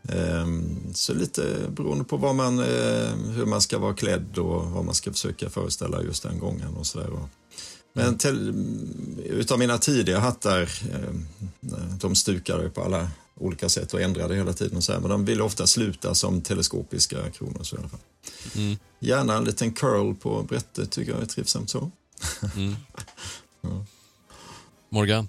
Ehm, så lite beroende på vad man, eh, hur man ska vara klädd och vad man ska försöka föreställa just den gången och sådär. Men till, utav mina tidiga hattar, eh, de stukade på alla olika sätt och ändrade hela tiden. Och så här, men de ville ofta sluta som teleskopiska kronor. Så i alla fall. Mm. Gärna en liten curl på brättet tycker jag är trivsamt så. Morgan?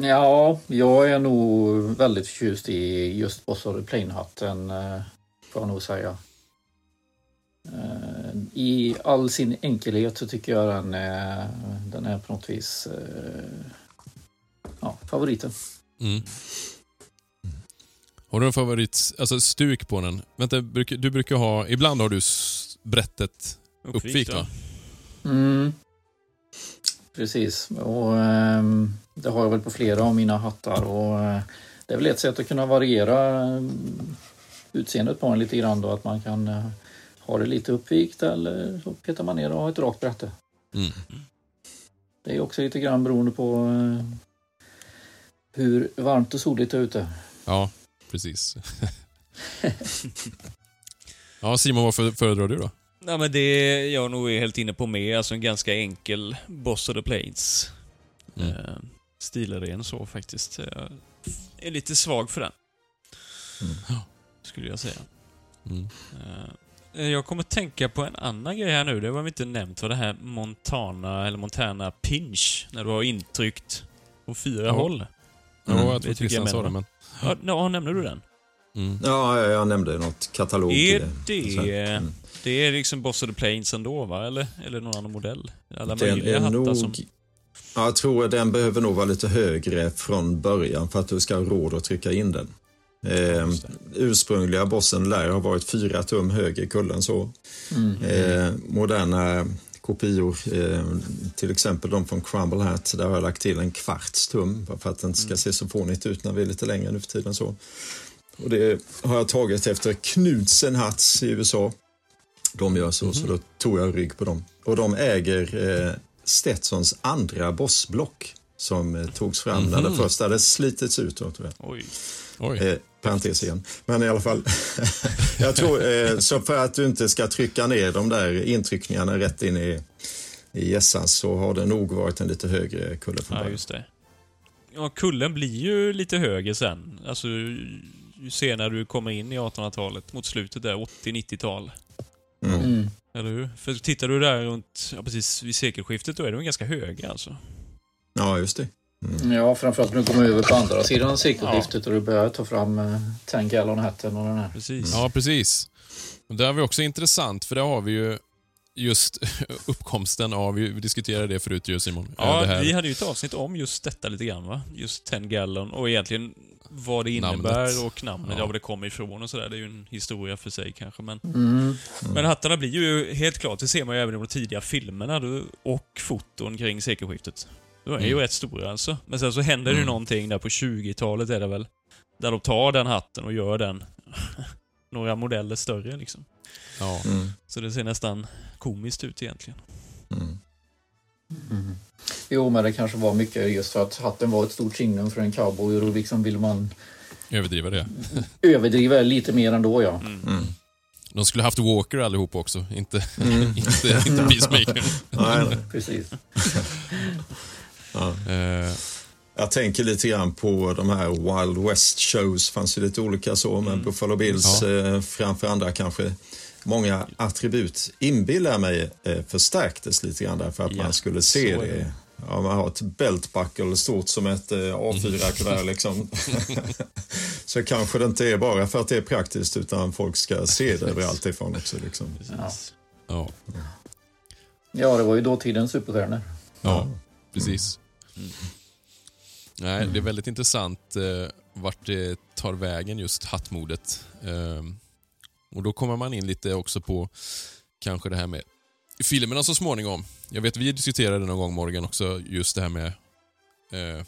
Ja, jag är nog väldigt förtjust i just Boss of the Plane-hatten, eh, får jag nog säga. Eh, I all sin enkelhet så tycker jag den är, den är på något vis eh, ja, favoriten. Mm. Har du en favorit, alltså stuk på den? Vänta, du brukar ha, ibland har du brättet uppvikt va? Mm. Precis. Och, ehm, det har jag väl på flera av mina hattar. Och, eh, det är väl ett sätt att kunna variera eh, utseendet på den lite grann. Då, att man kan eh, ha det lite uppvikt eller så petar man ner och har ett rakt brätte. Mm. Det är också lite grann beroende på eh, hur varmt och soligt det är ute. Ja, precis. ja, Simon, vad för- föredrar du då? Nej, men det jag nog är helt inne på med, alltså en ganska enkel Boss of the Plains. Mm. Eh, stilren så faktiskt. Jag är lite svag för den. Skulle jag säga. Mm. Eh, jag kommer tänka på en annan grej här nu. Det var vi inte nämnt. var det här Montana, eller Montana Pinch. När du har intryckt på fyra Ja. håll. Ja, Mm. jag Det tror Christian sa det, men... Ja, ja, nämnde du den? Mm. Ja, jag jag nämnde något katalog. Är eh, det... Mm. Det är liksom Boss of the Plains ändå, va? Eller, eller någon annan modell? Alla Den möjliga är hattar nog... som... Ja, jag tror att den behöver nog vara lite högre från början för att du ska ha råd att trycka in den. Eh, ursprungliga bossen lär ha varit fyra tum högre i kullen så. Eh, moderna kopior, eh, till exempel de från Crumble Hat, där har jag lagt till en kvarts tum för att den ska se så fånigt ut när vi är lite längre nu för tiden. Så. Och det har jag tagit efter Knudsen Hats i USA. De gör så, så då tog jag rygg på dem. Och de äger eh, Stetsons andra bossblock som eh, togs fram när det första hade slitits ut. Oj. Eh, parentes igen. Men i alla fall. jag tror, eh, så för att du inte ska trycka ner de där intryckningarna rätt in i, i gässan så har det nog varit en lite högre kulle från Ja, början. just det. Ja, kullen blir ju lite högre sen. Alltså, ju senare du kommer in i 1800-talet, mot slutet där, 80-90-tal. Mm. Eller hur? För tittar du där runt, ja, precis vid sekelskiftet, då är de ganska höga alltså. Ja, just det. Ja, framförallt du kommer över på andra sidan sekelskiftet och du börjar ta fram eh, 10 gallon hatten och den här. Precis. Ja, precis. Och där har vi också intressant, för där har vi ju just uppkomsten av, vi diskuterade det förut ju Simon. Ja, det här, vi hade ju ett avsnitt om just detta lite grann va? Just 10 gallon och egentligen vad det innebär Namnet. och namnet, Ja. ja. var det kommer ifrån och sådär. Det är ju en historia för sig kanske men... Mm. Men hattarna blir ju helt klart, det ser man ju även i de tidiga filmerna och foton kring sekelskiftet. De är ju Mm. rätt stora alltså. Men sen så händer det ju någonting där på 20-talet är det väl. Där de tar den hatten och gör den några modeller större liksom. ja. Mm. Så det ser nästan komiskt ut egentligen. Mm. Jo, men det kanske var mycket just för att hatten var ett stort signum för en cowboy och då liksom vill man Överdriva det. överdriva lite mer ändå ja. Mm. De skulle haft Walker allihop också, inte, inte, inte Peacemaker. Nej, Precis. Eh, jag tänker lite grann på de här Wild West shows. fanns ju lite olika så, men Buffalo Bills eh, framför andra kanske många attribut inbillar mig eh, förstärktes lite grann därför att Ja, man skulle se det. det. Ja, man har ett beltbuckle stort som ett eh, A4-kuvert liksom. så kanske det inte är bara för att det är praktiskt utan folk ska se det överallt ifrån också. Liksom. Precis. ja, Ja, det var ju dåtidens superstjärnor. ja, precis. Mm. Nej, det är väldigt intressant eh, vart det tar vägen just hattmodet. Eh, och då kommer man in lite också på kanske det här med filmerna så småningom. Jag vet vi diskuterade någon gång Morgan också just det här med eh,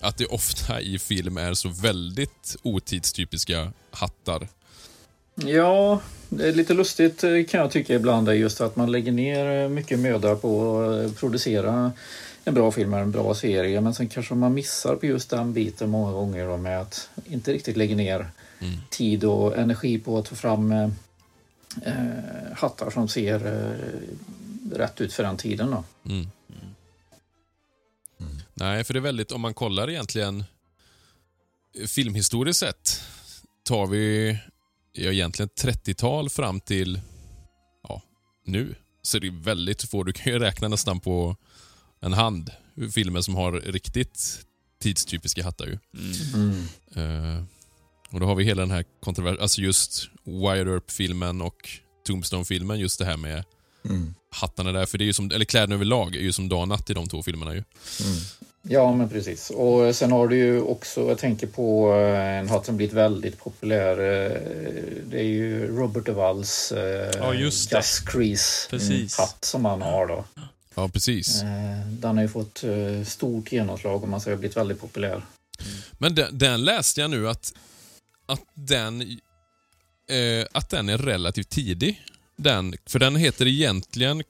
att det ofta i film är så väldigt otidstypiska hattar. Ja, det är lite lustigt eh, kan jag tycka ibland just att man lägger ner eh, mycket möda på att eh, producera en bra film eller en bra serie men sen kanske man missar på just den biten många gånger då med att inte riktigt lägga ner Mm. tid och energi på att ta fram eh, eh, hattar som ser eh, rätt ut för den tiden. Då. Mm. Nej, för det är väldigt, om man kollar egentligen eh, filmhistoriskt sett, tar vi ja, egentligen 30-tal fram till ja, nu, så är det väldigt få. Du kan ju räkna nästan på en hand filmer som har riktigt tidstypiska hattar. Ju. Mm. Eh, och då har vi hela den här kontroversen, alltså just Wire Earp-filmen och Tombstone-filmen, just det här med Mm. hattarna där. För det är ju som, eller kläderna överlag är ju som dag och natt i de två filmerna. ju. Ja, men precis. Och sen har du ju också, jag tänker på eh, en hatt som blivit väldigt populär. eh, Det är ju Robert DeVals eh, Ja. Gus Crease Precis. hatt som han har då. Ja, precis. Eh, Den har ju fått eh, stort genomslag och man säger blivit väldigt populär. Men den, den läste jag nu att, att, den, eh, att den är relativt tidig. Den, för den heter egentligen,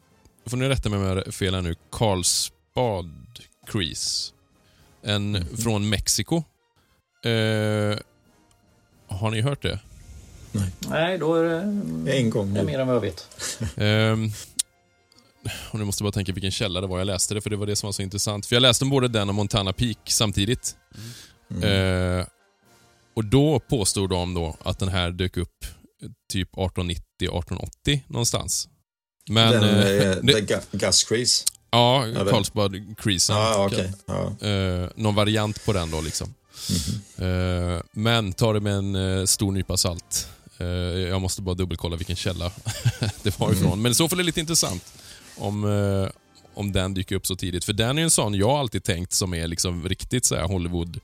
får ni rätta mig om jag har fel här nu, Carlsbad Crease. En från Mexiko. Eh, har ni hört det? Nej, då är det, En gång det är mer än vad jag vet. Och nu måste jag bara tänka vilken källa det var jag läste det, för det var det som var så intressant. För jag läste om både den och Montana Peak samtidigt. Eh, och då påstod de då att den här dök upp eh, typ 1890-1880 någonstans. Men... Den, eh, eh, det, Crease. ja, det- Carlsbad Creasen. Ja, okej. Ja. Eh, någon variant på den då liksom. Eh, men ta det med en eh, stor nypa salt. Jag måste bara dubbelkolla vilken källa det var ifrån. Men i så fall är det lite intressant om, eh, om den dyker upp så tidigt. För den är en sån jag alltid tänkt som är liksom riktigt så här Hollywood...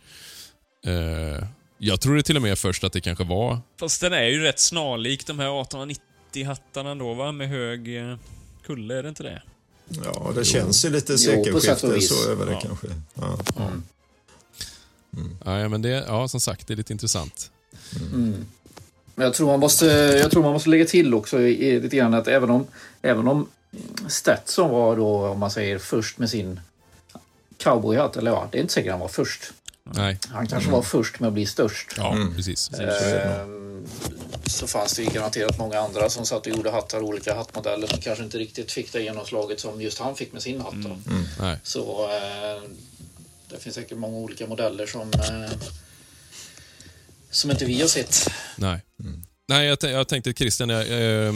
Eh, jag tror det till och med först att det kanske var... Fast den är ju rätt snarlik de här 1890-hattarna då, va? Med hög eh, kulle, är det inte det? ja, det känns ju lite sekelskifte så över det Ja. kanske. Ja. Ja, men det, ja, som sagt, det är lite intressant. Men jag tror man måste, jag tror man måste lägga till också i, i, lite grann att även om, även om Stetson var då, om man säger först med sin cowboyhatt, eller ja, det är inte säkert han var först. Nej, Han kanske var först med att bli störst. ja, precis. Ehm, så fanns det ju garanterat många andra som satt och gjorde hattar, olika hattmodeller som kanske inte riktigt fick det genomslaget som just han fick med sin hatt. Då. Nej. Så eh, det finns säkert många olika modeller som, eh, som inte vi har sett. Nej. Nej, jag, jag tänkte Christian, jag, eh,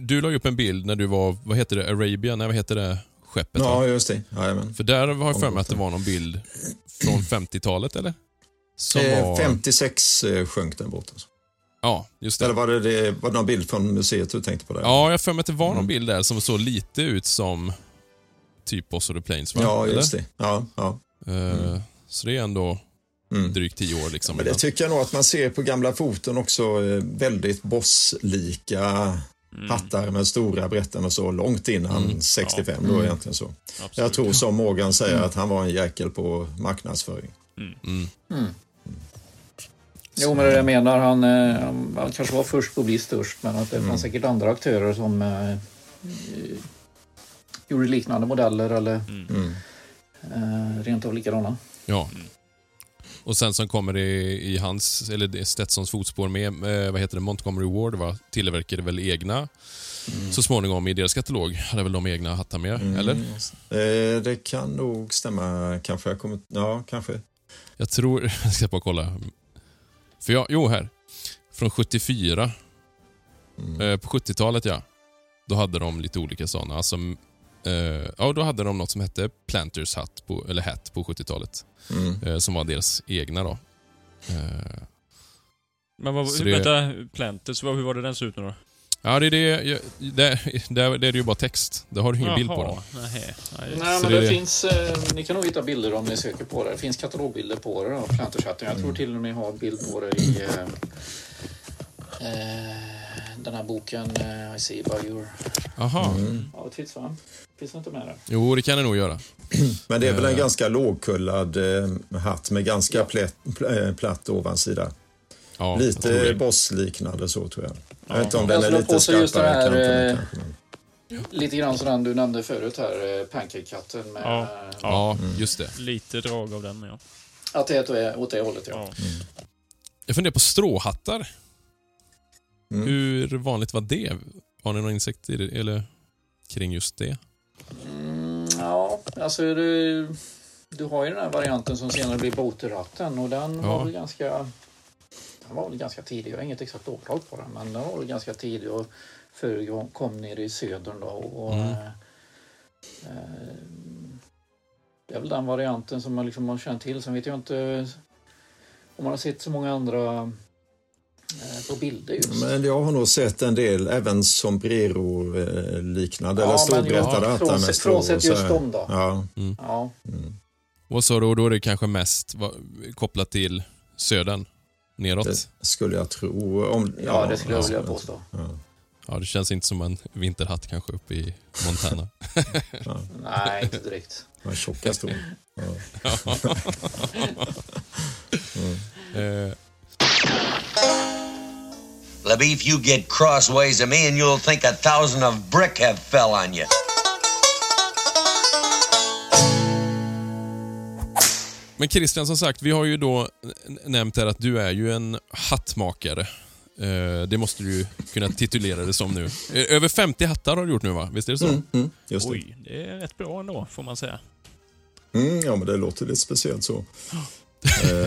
du la ju upp en bild när du var, vad heter det, Arabia? Nej, vad heter det skeppet? ja, va? just det. Jajamän. För där har jag för mig att det var någon bild från 50-talet, eller? Eh, var... 56 eh, sjönk den båten. Ja, just Eller det. var det, det var det någon bild från museet du tänkte på? Det? Ja, jag för mig att det var Mm. någon bild där som såg lite ut som typ Boss of the Plains, va? ja Eller? just det. Ja, ja. Eh, Så det är ändå Mm. drygt tio år liksom. Men det innan. tycker jag nog att man ser på gamla foton också. eh, Väldigt bosslika hattar med stora brätten och så långt innan 65 då egentligen så. Absolut. Jag tror som Morgan säger att han var en jäkel på marknadsföring. Jo, men det jag menar, han, eh, han, han kanske var först på att bli störst, men att det fanns säkert andra aktörer som eh, eh, gjorde liknande modeller eller eh, rent av likadana. Ja. Och sen som kommer i, i hans, eller Stetsons fotspår med, eh, vad heter det, Montgomery Ward va? Tillverkade väl egna så småningom i deras katalog. Hade väl de egna hattar med, eller? Eh, det kan nog stämma kanske. Jag kommer, ja, kanske. Jag tror, jag ska bara kolla. För jag, jo här. Från 74. Eh, på 70-talet ja. Då hade de lite olika sådana. Alltså, eh, ja, då hade de något som hette Planters Hat, på, eller Hat på 70-talet. Eh, som var deras egna då. Eh, Men vad, hur, det- vänta, Planters, vad, hur var det den såg ut nu då? ja, det är det. Det, det, det är ju bara text. Det har du ingen bild på den. Nej, nej. Nej, men det det, det. finns, eh, ni kan nog hitta bilder om ni söker på det. Det finns katalogbilder på det, då, Planterchatten. Jag tror till och med har bild på det i eh, eh, den här boken eh, I see by your Aha. outfits, va? Finns det inte med där? Jo, det kan det nog göra. Men det är väl en Eh. ganska lågkullad eh, hatt med ganska plätt, pl- eh, platt ovansida. Ja, Lite bossliknande så tror jag. Jag vet inte om den är lite skarpare här, kanterna kanske. men- Lite grann som den du nämnde förut här, Pancake-katten med Ja. Ja, Mm. just det. Lite drag av den, ja. att det är åt- det hållet. Ja. ja. Jag funderar på stråhattar. Mm. Hur vanligt var det? Har ni någon insikt i det, eller kring just det? Mm, ja, alltså du, du har ju den här varianten som senare blir Boaterratten och den Ja. var väl ganska den var väl ganska tidig. Jag har inget exakt årtal på den, men den var väl ganska tidig och förekom nere i södern då. Och, Mm. eh, eh, det är väl den varianten som man liksom har känt till. Sen vet jag inte om man har sett så många andra på bilder just. Men jag har nog sett en del även sombrero-liknande Ja, eller men storbrättade ja, hattar med frånsett- just dem då. Ja, Ja, Vad sa du? Och Då är det kanske mest kopplat till södern? Neråt? det skulle jag tro. Om, ja, det skulle jag vilja alltså, påstå. Ja. Ja, det känns inte som en vinterhatt kanske uppe i Montana. Nej, inte direkt. De tjocka skor. Ja. Eh, Libby, if you get crossways of me and you'll think a thousand of brick have fell on you. Men Christian, som sagt, vi har ju då nämnt här att du är ju en hattmakare. Eh, det måste du ju kunna titulera det som nu. Eh, Över 50 hattar har du gjort nu va? Visst är det så? Mm, mm, just det. Oj, det är rätt bra ändå, får man säga. Mm, ja, men det låter lite speciellt så.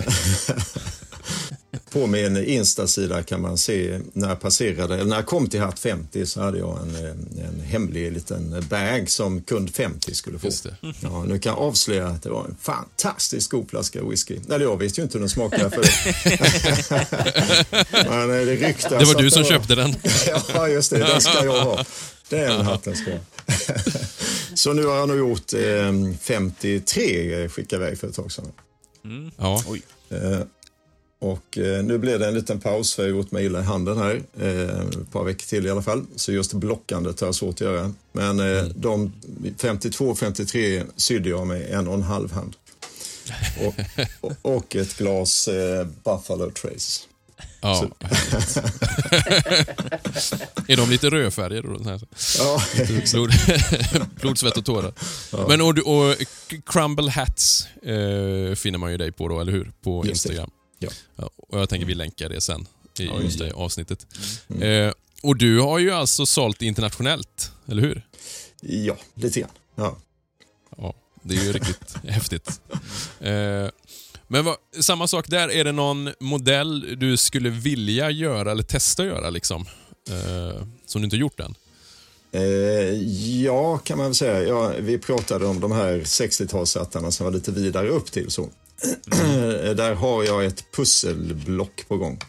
Eh, På min Insta-sida kan man se när jag passerade, eller när jag kom till Hatt 50 så hade jag en, eh, en hemlig liten bag som kund 50 skulle få. Just det. Ja, nu kan jag avslöja att det var en fantastiskt god flaska whisky. Eller jag visste ju inte hur den smakade för Men eh, det ryktas Det var du som köpte den. Ja, just det. Den ska jag ha. Den hatten ska jag ha. Så nu har jag nog gjort eh, 53 skickade iväg för ett tag sedan. Ja. Eh, och eh, nu blev det en liten paus för jag har gjort mig illa i handen här. Eh, ett par veckor till i alla fall. Så just blockandet har jag svårt att göra. Men eh, de 52-53 sydde jag med en och en halv hand. Och, och, och ett glas eh, Buffalo Trace. ja. är de lite rödfärgade då? Ja, Blod, blod, svett och tårar. Men och, och Crumble Hats eh, finner man ju dig på då, eller hur? På Just det. Ja. Ja, och jag tänker vi länkar det sen i Ja, just det avsnittet. Eh, och du har ju alltså sålt internationellt, eller hur? ja lite grann. Ja. Ja, det är ju riktigt häftigt. Eh, men vad, samma sak där, är det någon modell du skulle vilja göra eller testa att göra liksom? Eh, som du inte har gjort än? Eh, ja, kan man väl säga. Ja, vi pratade om de här 60-talshattarna som var lite vidare upp till. så. Där har jag ett pusselblock på gång.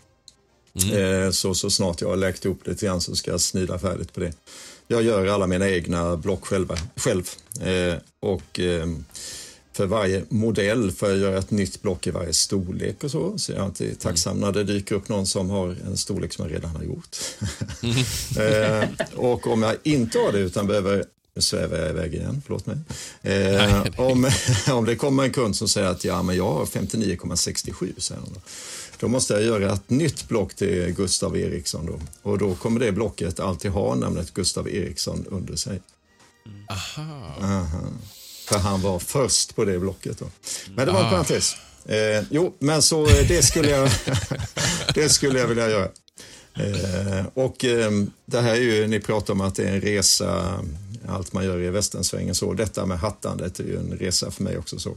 Eh, så, så snart jag har läkt ihop lite grann så ska jag snida färdigt på det. Jag gör alla mina egna block själva, själv. Eh, och ehm, för varje modell får jag göra ett nytt block i varje storlek och så. Så jag är alltid tacksam när det dyker upp någon som har en storlek som jag redan har gjort. eh, och om jag inte har det utan behöver nu svävar jag iväg igen, förlåt mig. Eh, om, om det kommer en kund som säger att ja, men jag har 59,67 säger hon då. Då måste jag göra ett nytt block till Gustav Eriksson då. Och då kommer det blocket alltid ha namnet Gustav Eriksson under sig. Aha. För han var först på det blocket då. Men det var en parentes. Eh, jo, men så eh, det skulle jag, det skulle jag vilja göra. Eh, och eh, det här är ju, ni pratar om att det är en resa, allt man gör i västernsvängen så. Detta med hattandet är ju en resa för mig också så.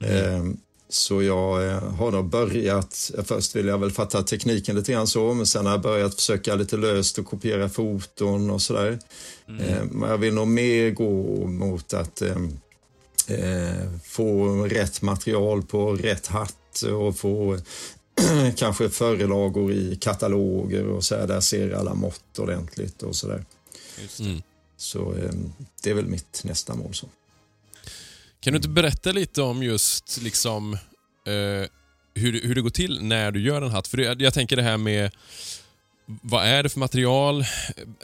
Eh, så jag eh, har då börjat, först vill jag väl fatta tekniken lite grann så, men sen har jag börjat försöka lite löst och kopiera foton och sådär. Eh, men jag vill nog mer gå mot att eh, eh, få rätt material på rätt hatt och få kanske förelagor i kataloger och så här, där ser alla mått ordentligt och sådär. Mm. Så eh, det är väl mitt nästa mål. Så. Kan du inte berätta lite om just liksom eh, hur, hur det går till när du gör en hatt? För det, jag tänker det här med vad är det för material?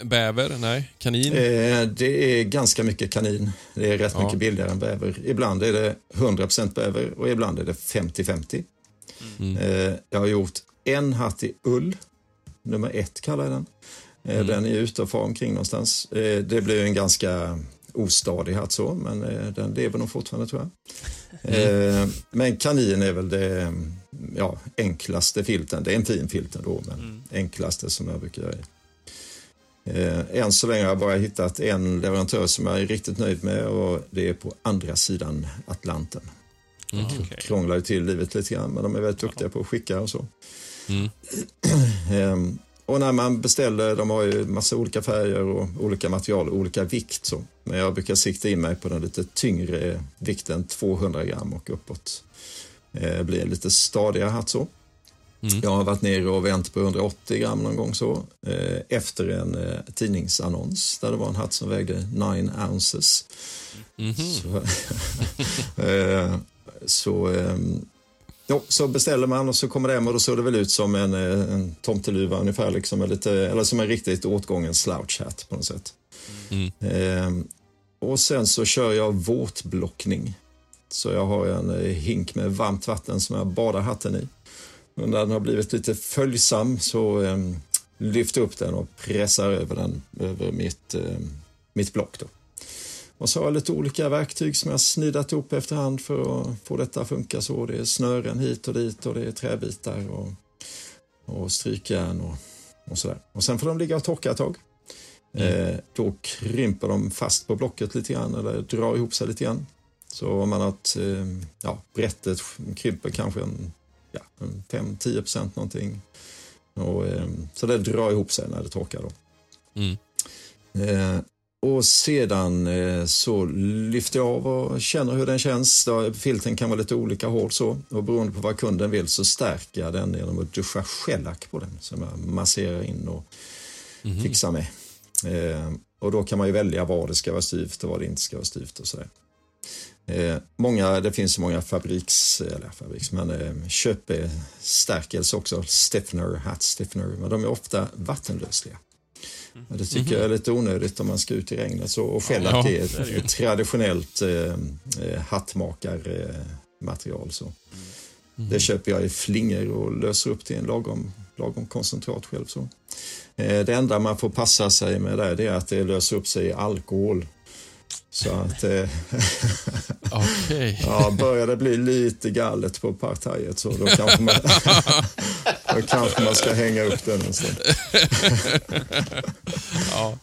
Bäver? Nej, kanin? Eh, det är ganska mycket kanin. Det är rätt Ja. mycket billigare än bäver. Ibland är det 100% bäver och ibland är det 50-50. Eh, jag har gjort en hatt i ull. Nummer ett kallar jag den. Eh, Den är ute och far omkring någonstans. Eh, det blir en ganska ostadig hatt så, men eh, den lever nog fortfarande tror jag. Eh, men kanin är väl det ja, enklaste filten. Det är en fin filt ändå, men enklaste som jag brukar göra. Än så länge har jag bara hittat en leverantör som jag är riktigt nöjd med och det är på andra sidan Atlanten. Okej. Krånglar ju till livet lite grann, men de är väldigt duktiga på att skicka och så. Mm. Och när man beställer, de har ju massa olika färger och olika material, olika vikt. Så. Men jag brukar sikta in mig på den lite tyngre vikten, 200 gram och uppåt. Eh, blir lite stadigare hatt så. Mm. Jag har varit nere och vänt på 180 gram någon gång så. Eh, efter en eh, tidningsannons där det var en hatt som vägde 9 ounces. Mhm. Så, eh, så ehm, Jo, så beställer man och så kommer det hem och då såg det väl ut som en, eh, en tomteluva ungefär, liksom, lite, eller som en riktigt åtgången slouch hat på något sätt. Ehm, och sen så kör jag våtblockning. Så jag har en eh, hink med varmt vatten som jag badar hatten i. Och när den har blivit lite följsam så eh, lyfter jag upp den och pressar över den över mitt, eh, mitt block. Då. Och så har jag lite olika verktyg som jag snidat ihop efterhand för att få detta att funka så. Det är snören hit och dit och det är träbitar och, och strykjärn och, och sådär. Och sen får de ligga och torka ett tag. Eh, då krymper de fast på blocket lite grann eller drar ihop sig lite grann. Så om man har ett, eh, ja, brättet krymper kanske en, ja, en 5-10 procent någonting. Och, eh, så det drar ihop sig när det torkar då. Mm. Och sedan eh, så lyfter jag av och känner hur den känns. Filten kan vara lite olika hård så och beroende på vad kunden vill så stärker jag den genom att duscha shellack på den som jag masserar in och fixar med. Eh, och då kan man ju välja vad det ska vara styvt och vad det inte ska vara styvt och sådär. Eh, många, det finns många fabriks, eller fabriks, men eh, köpstärkelse också, stiffener, hat stiffener, men de är ofta vattenlösliga. Och det tycker jag är lite onödigt om man ska ut i regnet. Så, och shellack Ja, är ett, ett traditionellt eh, eh, hattmakarmaterial. Så. Det köper jag i flingor och löser upp till en lagom, lagom koncentrat själv. Så. Eh, det enda man får passa sig med där det är att det löser upp sig i alkohol. Så att eh, Okej. ja, börjar det bli lite galet på partajet så då kanske man, då kanske man ska hänga upp den en stund. Ja.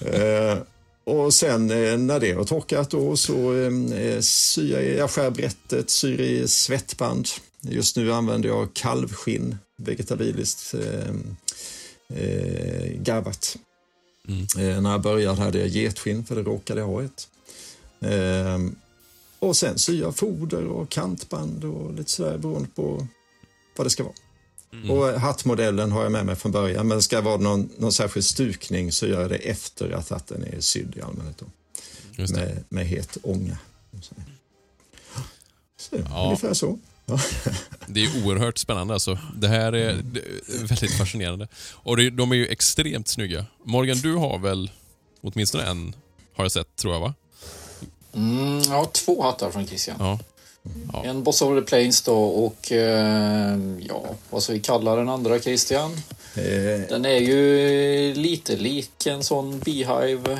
Eh, och sen eh, när det har torkat då så eh, syr jag, jag skär brättet, syr i svettband. Just nu använder jag kalvskinn, vegetabiliskt eh, eh, garvat. Eh, när jag började hade jag getskinn för det råkade jag ha ett. Eh, och sen jag foder och kantband och lite sådär beroende på vad det ska vara. Och hattmodellen har jag med mig från början, men ska det vara någon, någon särskild stukning så gör jag det efter att hatten är sydd i allmänhet. Då. Med, med het ånga. Så, så, Ja. Ungefär så. Det är oerhört spännande alltså. Det här är väldigt fascinerande. Och de är ju extremt snygga. Morgan, du har väl åtminstone en, har jag sett, tror jag va? Mm, jag har två hattar från Christian. Ja. Ja. En Boss over the Plains då och eh, ja, vad ska vi kalla den andra Christian? Eh, Den är ju lite lik en sån Beehive.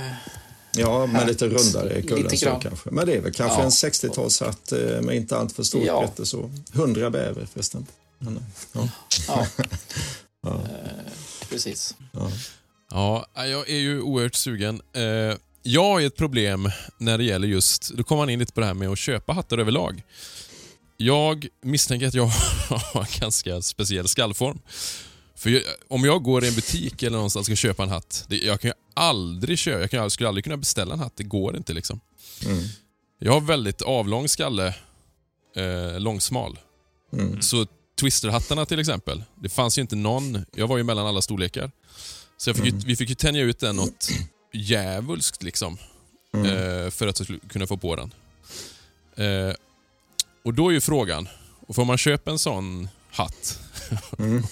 Ja, med lite rundare kullen så kanske. Men det är väl kanske Ja. en 60-talshatt eh, med inte allt för stort Ja. bälte så. 100 bäver förresten. Men, eh, ja. Ja. Eh, precis. Ja, jag är ju oerhört sugen. Eh, Jag har ju ett problem när det gäller just, då kommer man in lite på det här med att köpa hattar överlag. Jag misstänker att jag har en ganska speciell skallform. För jag, om jag går i en butik eller någonstans och ska köpa en hatt, det, jag kan ju aldrig köpa, jag, kan, jag skulle aldrig kunna beställa en hatt, det går inte liksom. Jag har väldigt avlång skalle, eh, långsmal. Så twisterhattarna till exempel, det fanns ju inte någon, jag var ju mellan alla storlekar. Så fick ju, vi fick ju tänja ut den något djävulskt liksom. Eh, för att jag skulle kunna få på den. Eh, och då är ju frågan, och får man köpa en sån hatt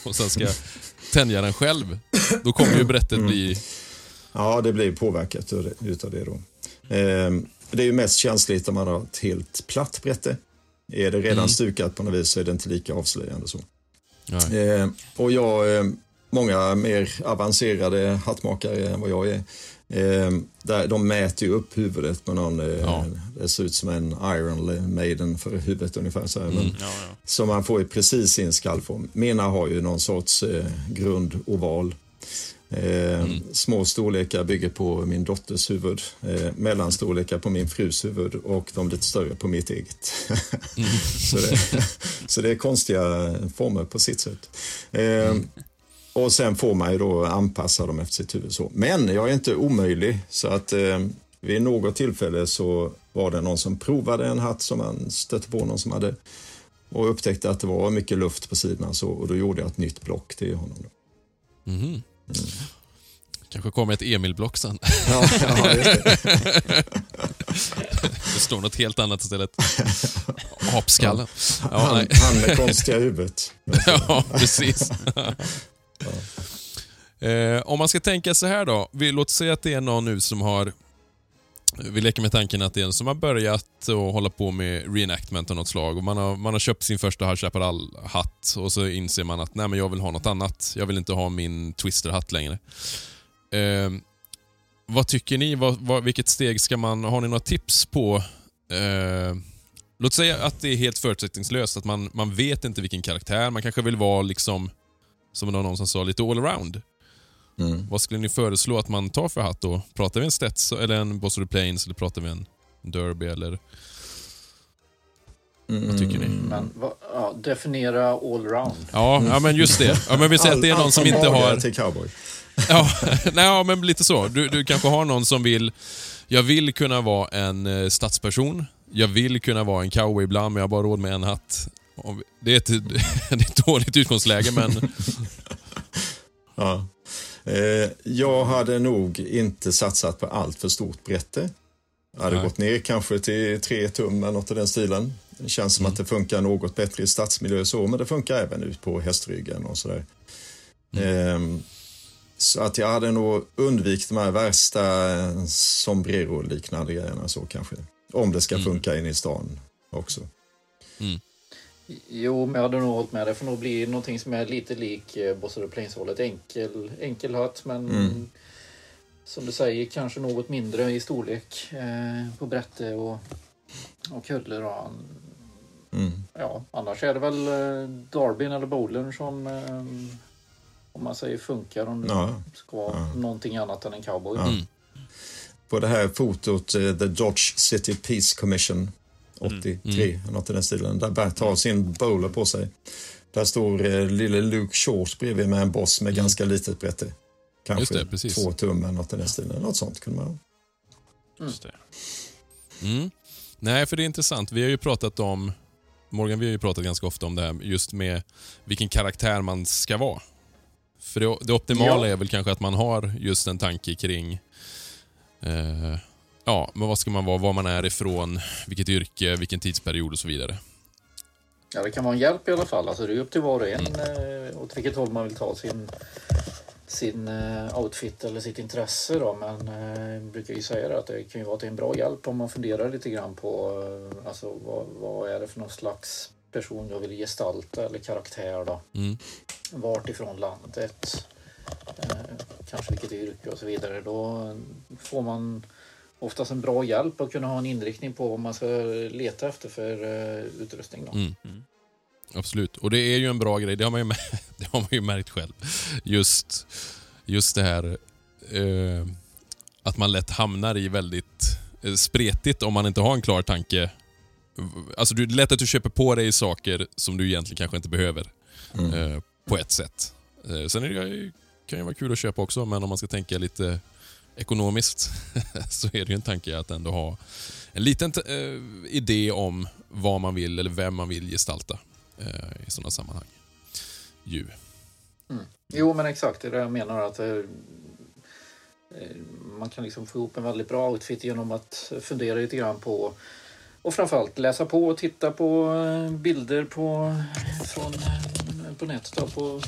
och sen ska tänja den själv, då kommer ju brättet bli... Ja, det blir påverkat utav det då. Eh, det är ju mest känsligt om man har ett helt platt brätte. Är det redan stukat på något vis så är det inte lika avslöjande så. Eh, och jag, eh, många mer avancerade hattmakare än vad jag är, där, de mäter ju upp huvudet med någon, eh, Ja. det ser ut som en Iron Maiden för huvudet ungefär. Så, här, men, Ja, ja. så man får ju precis sin skallform. Mina har ju någon sorts eh, grundoval. Eh, Små storlekar bygger på min dotters huvud, eh, mellanstorlekar på min frus huvud och de lite större på mitt eget. så, det, så det är konstiga former på sitt sätt. Eh, och sen får man ju då anpassa dem efter sitt huvud. Så. Men jag är inte omöjlig, så att eh, vid något tillfälle så var det någon som provade en hatt som man stötte på någon som hade och upptäckte att det var mycket luft på sidorna så, och då gjorde jag ett nytt block till honom. Då. Mhm. Kanske kommer ett Emil-block sen. Ja, ja, det. Det står något helt annat istället. Apskallen. Ja, Han, han med konstiga huvudet. ja precis eh, om man ska tänka så här då. Vi, låt säga att det är någon nu som har... Vi leker med tanken att det är en som har börjat och hålla på med reenactment av något slag. Och man, har, man har köpt sin första High Chaparral-hatt och så inser man att nej men jag vill ha något annat. Jag vill inte ha min Twister-hatt längre. Eh, vad tycker ni? Vad, vad, vilket steg ska man... Har ni några tips på... Eh, låt säga att det är helt förutsättningslöst, att man, man vet inte vilken karaktär. Man kanske vill vara liksom, som det var någon som sa, lite allround. Mm. Vad skulle ni föreslå att man tar för hatt då? Pratar vi en Stetson, eller en Boss of the Plains, eller pratar vi en Derby, eller... Vad tycker ni? Men va, ja, definiera allround. Ja, ja, men just det. Ja, men vi säger att det är Allt- någon allt som inte har... till cowboy. Ja, nej, ja, men lite så. Du, du kanske har någon som vill... Jag vill kunna vara en eh, stadsperson. Jag vill kunna vara en cowboy ibland, men jag har bara råd med en hatt. Det är ett, det är ett dåligt utgångsläge, men... Ja. Eh, jag hade nog inte satsat på allt för stort brätte. Jag hade Nej. gått ner kanske till tre tum eller något i den stilen. Det känns som att det funkar något bättre i stadsmiljö så, men det funkar även ut på hästryggen och sådär. Ehm, så att jag hade nog undvikit de här värsta eh, sombrero-liknande grejerna så kanske. Om det ska funka in i stan också. Jo, men jag hade nog hållit med. Det får nog bli någonting som är lite lik eh, Boss of Plains-hållet. Enkel, enkel hatt, men Mm. som du säger, kanske något mindre i storlek eh, på brätte och, och kuddor. Och, Mm. ja, annars är det väl eh, Darbin eller Bowlern som, eh, om man säger funkar, om det Ja. ska vara någonting annat än en cowboy. Ja. På det här fotot, eh, The Dodge City Peace Commission 83, något i den stilen. Där Bert har sin bowler på sig. Där står eh, lille Luke Short bredvid med en boss med ganska litet brätte. Kanske det, två tum eller något i den stilen. Något sånt kunde man ha. Just det. Mm. Nej, för det är intressant. Vi har ju pratat om... Morgan, vi har ju pratat ganska ofta om det här just med vilken karaktär man ska vara. För det, det optimala Ja. är väl kanske att man har just en tanke kring... Eh, ja, men vad ska man vara, var man är ifrån, vilket yrke, vilken tidsperiod och så vidare. Ja, det kan vara en hjälp i alla fall. Alltså, det är upp till var och en eh, åt vilket håll man vill ta sin, sin eh, outfit eller sitt intresse. Då. Men eh, jag brukar ju säga det att det kan ju vara till en bra hjälp om man funderar lite grann på alltså, vad, vad är det för någon slags person jag vill gestalta eller karaktär. Då. Mm. Vart ifrån landet, kanske vilket yrke och så vidare. Då får man oftast en bra hjälp att kunna ha en inriktning på vad man ska leta efter för eh, utrustning. Då. Mm. Absolut. Och det är ju en bra grej, det har man ju, det har man ju märkt själv. Just, just det här eh, att man lätt hamnar i väldigt eh, spretigt om man inte har en klar tanke. Alltså det är lätt att du köper på dig saker som du egentligen kanske inte behöver. Eh, på ett sätt. Eh, sen är det, kan det vara kul att köpa också, men om man ska tänka lite ekonomiskt så är det ju en tanke att ändå ha en liten t- eh, idé om vad man vill eller vem man vill gestalta eh, i sådana sammanhang. Ju. Mm. Jo, men exakt. Det är det jag menar. att eh, eh, Man kan liksom få ihop en väldigt bra outfit genom att fundera lite grann på och framförallt läsa på och titta på eh, bilder på, eh, från, på nätet. Då, på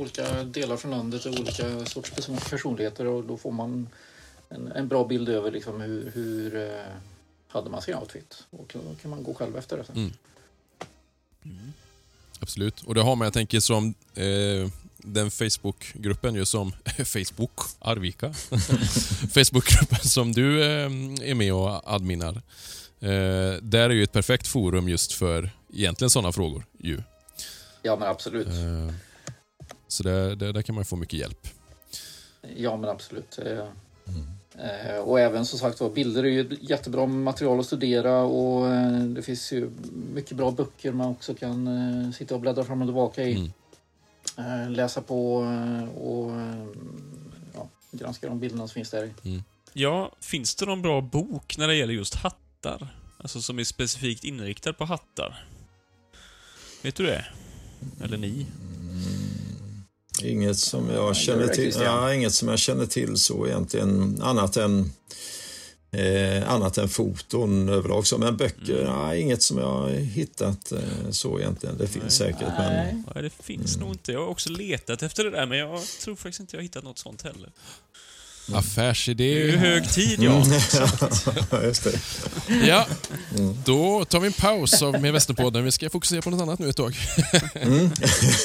olika delar från landet och olika sorts person, personligheter och då får man en, en bra bild över liksom hur, hur eh, hade man sin outfit. Och då kan man gå själv efter det. sen. Mm. Absolut. Och det har man, jag tänker som eh, den Facebookgruppen ju som Facebook Arvika. Facebookgruppen som du eh, är med och adminar. Eh, där är ju ett perfekt forum just för egentligen sådana frågor. Ju. Ja, men absolut. Så där, där, där kan man få mycket hjälp. Ja, men absolut. Eh, eh, Och även som sagt var, bilder är ju ett jättebra material att studera och eh, det finns ju mycket bra böcker man också kan sitta och bläddra fram och tillbaka i. Mm. Läsa på och ja, granska de bilderna som finns där i. Ja, finns det någon bra bok när det gäller just hattar? Alltså som är specifikt inriktad på hattar? Vet du det? Eller ni? Inget som jag känner till. Ja, inget som jag känner till så egentligen. Annat än, eh, annat än foton överlag. Så, men böcker, ja, inget som jag hittat eh, så egentligen. Det finns säkert. Men, Nej, det finns nog inte. Jag har också letat efter det där, men jag tror faktiskt inte jag har hittat något sånt heller. Det är ju Affärsidé. hög tid, ja. ja, just det. Ja, då tar vi en paus av med Västerpodden. Vi ska fokusera på något annat nu ett tag.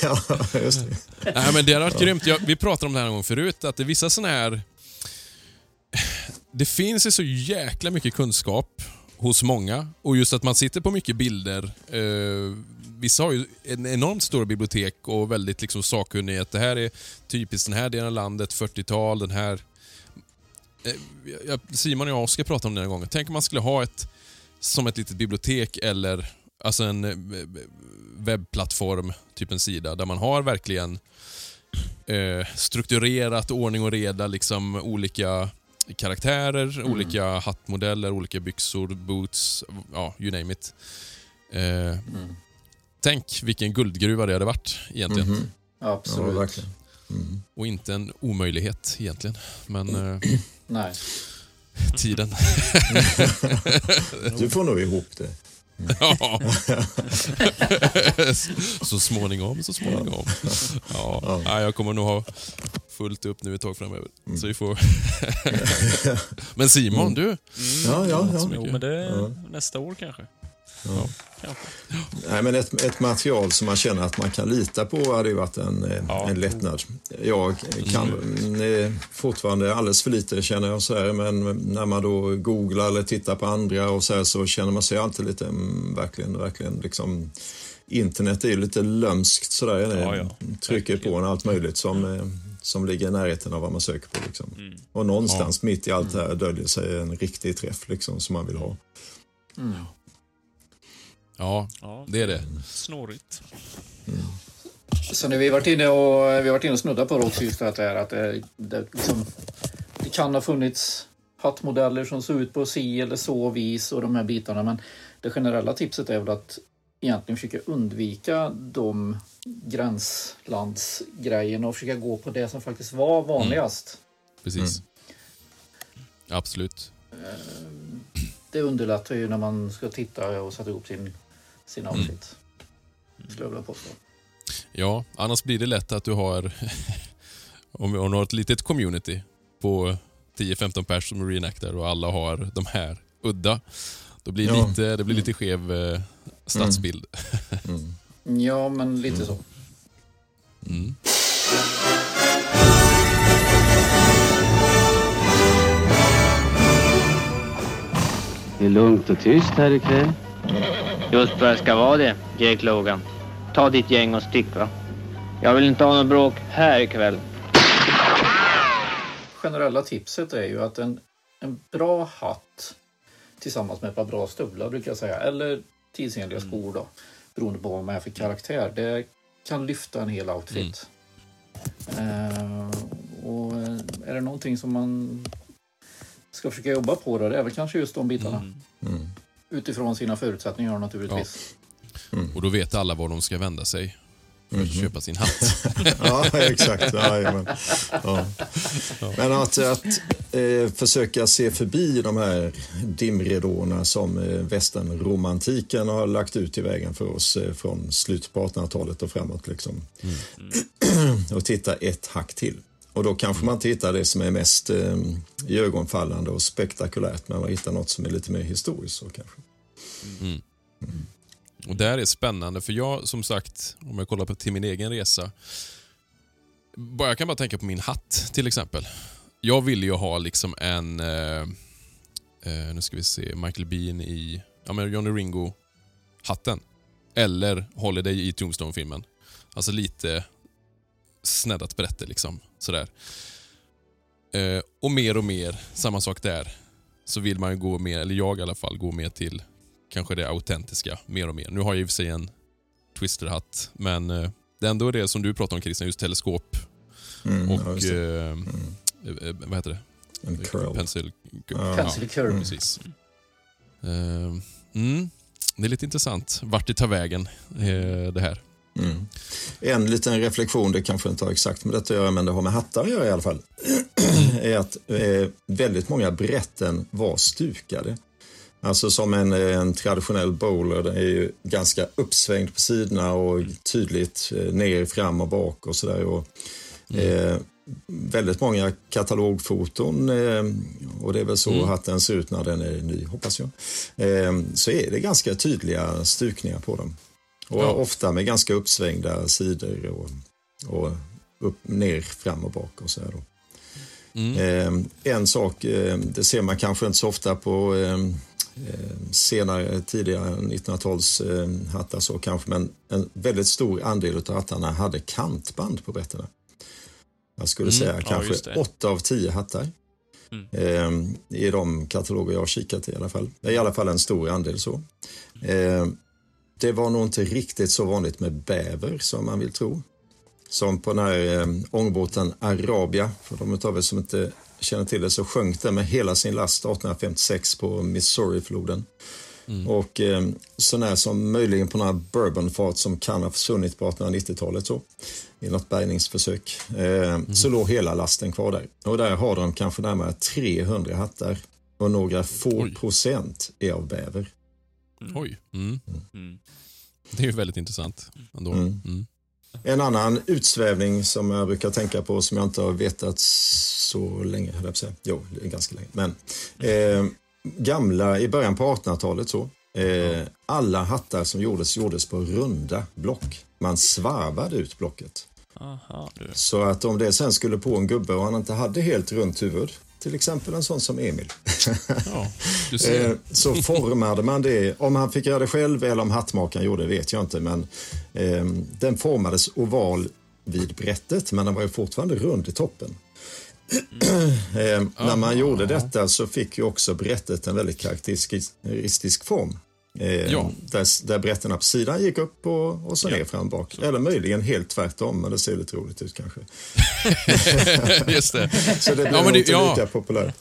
ja, just det. Nej, men det har varit grymt. Jag, vi pratade om det här en gång förut, att det är vissa sådana här... Det finns ju så jäkla mycket kunskap hos många och just att man sitter på mycket bilder. Eh, vissa har ju en enormt stora bibliotek och väldigt liksom sakkunniga. Att det här är typiskt den här delen av landet, 40-tal, den här... Eh, jag- Simon och jag ska prata om det en gång. Tänk om man skulle ha ett som ett litet bibliotek eller alltså en eh, webbplattform, typ en sida, där man har verkligen eh, strukturerat, ordning och reda, liksom olika karaktärer, olika hattmodeller, olika byxor, boots, ja, you name it. Eh, Tänk vilken guldgruva det hade varit egentligen. Mhm. Ja, Absolut. verkligen. Mm. Och inte en omöjlighet egentligen. Men eh, Nej. tiden. Du får nog ihop det. Ja. så småningom, så småningom. Ja. Ja, jag kommer nog ha fullt upp nu ett tag framöver. Så vi får... Men Simon, du. Ja, ja, ja. Jo, men det är nästa år kanske. Ja. Nej, men ett, ett material som man känner att man kan lita på hade ju varit en, eh, Ja. en lättnad. Jag kan mm. eh, fortfarande alldeles för lite känner jag så här, men när man då googlar eller tittar på andra och så här så känner man sig alltid lite, mm, verkligen, verkligen liksom Internet är ju lite lömskt sådär. Ja, ja. trycker på en allt möjligt som, eh, som ligger i närheten av vad man söker på. Liksom. Mm. Och någonstans mitt i allt det här döljer sig en riktig träff liksom, som man vill ha. Ja, Ja, det är det. snårigt. Så nu vi varit inne och, vi har varit inne och snuddat på det också just det här att det, det, liksom, det kan ha funnits hattmodeller som såg ut på si eller så vis och de här bitarna men det generella tipset är väl att egentligen försöka undvika de gränslandsgrejerna och försöka gå på det som faktiskt var vanligast. Precis. Absolut. Det underlättar ju när man ska titta och sätta ihop sin, sin outfit. Skulle jag vilja påstå. Ja, annars blir det lätt att du har, om du har ett litet community på 10-15 personer som reenactar och alla har de här udda. Då blir det Ja. lite, det blir lite skev eh, stadsbild. Ja, men lite så. Mm. Det är lugnt och tyst här ikväll. Just vad det ska vara det, Jake Logan. Ta ditt gäng och stick va. Jag vill inte ha något bråk här ikväll. generella tipset är ju att en, en bra hatt tillsammans med ett par bra stövlar brukar jag säga, eller tidsenliga skor då, beroende på vad man är för karaktär. Det kan lyfta en hel outfit. Eh, och eh, är det någonting som man ska försöka jobba på då, det är väl kanske just de bitarna. Mm. Utifrån sina förutsättningar naturligtvis. Och då vet alla var de ska vända sig för att köpa sin hatt. Ja, exakt. Ja, ja. Men att, att eh, försöka se förbi de här dimridåerna som eh, västernromantiken har lagt ut i vägen för oss eh, från slutet på 1800-talet och framåt. Liksom. och titta ett hack till. Och då kanske man inte hittar det som är mest eh, och spektakulärt, men man hittar något som är lite mer historiskt. Så kanske. Mm. Och det här är spännande, för jag som sagt, om jag kollar på till min egen resa. bara- Jag kan bara tänka på min hatt till exempel. Jag ville ju ha liksom en, eh, eh, nu ska vi se, Michael Bean i ja, men Johnny Ringo-hatten. Eller Holiday i Tombstone-filmen. Alltså lite sneddat berätte liksom. Sådär. Eh, och mer och mer, samma sak där. Så vill man ju gå mer, eller jag i alla fall, gå mer till kanske det autentiska mer och mer. Nu har jag i och för sig en twisterhatt, men eh, det är ändå det som du pratar om Christian, just teleskop Mm, ja, och just det. eh, eh, vad heter det? En curl. Pencil. Ja. Pencil curl. Precis. Eh, mm, det är lite intressant vart det tar vägen, eh, det här. En liten reflektion, det kanske inte har exakt med detta att göra, men det har med hattar att göra i alla fall. är att eh, väldigt många brätten var stukade. Alltså som en, en traditionell bowler, den är ju ganska uppsvängd på sidorna och tydligt eh, ner, fram och bak och sådär. Eh, väldigt många katalogfoton, eh, och det är väl så hatten ser ut när den är ny, hoppas jag. Eh, så är det ganska tydliga stukningar på dem. Och Ja. ofta med ganska uppsvängda sidor och, och upp, ner, fram och bak och så här då. Eh, en sak, eh, det ser man kanske inte så ofta på eh, eh, senare, tidigare 1900-tals eh, hattar så kanske, men en väldigt stor andel av hattarna hade kantband på brätterna. Jag skulle säga ja, kanske åtta av tio hattar. Eh, I de kataloger jag har kikat i alla fall. Det är i alla fall en stor andel så. Eh, det var nog inte riktigt så vanligt med bäver som man vill tro. Som på den här eh, ångbåten Arabia, för de utav er som inte känner till det så sjönk den med hela sin last 1856 på Missourifloden. Och eh, sånär som möjligen på några bourbonfat som kan ha försvunnit på 1890-talet så, i något bärgningsförsök, eh, så låg hela lasten kvar där. Och där har de kanske närmare 300 hattar och några få Oj. procent är av bäver. Oj. Mm. Mm. Det är ju väldigt intressant ändå. Mm. En annan utsvävning som jag brukar tänka på som jag inte har vetat så länge, höll jag på att säga. Jo, ganska länge. Men eh, gamla, i början på 1800-talet så, eh, alla hattar som gjordes, gjordes på runda block. Man svarvade ut blocket. Aha. Så att om det sen skulle på en gubbe och han inte hade helt runt huvud, till exempel en sån som Emil, Ja. Eh, så formade man det. Om han fick göra det själv eller om hattmakaren gjorde det vet jag inte. Men eh, den formades oval vid brättet, men den var ju fortfarande rund i toppen. eh, när man gjorde detta så fick ju också brättet en väldigt karaktäristisk form. Eh, Ja. där, där brätterna på sidan gick upp och, och så ner fram bak. Eller möjligen helt tvärtom, men det ser lite roligt ut kanske. Just det. Så det blev Ja, men det- inte ja. lika populärt.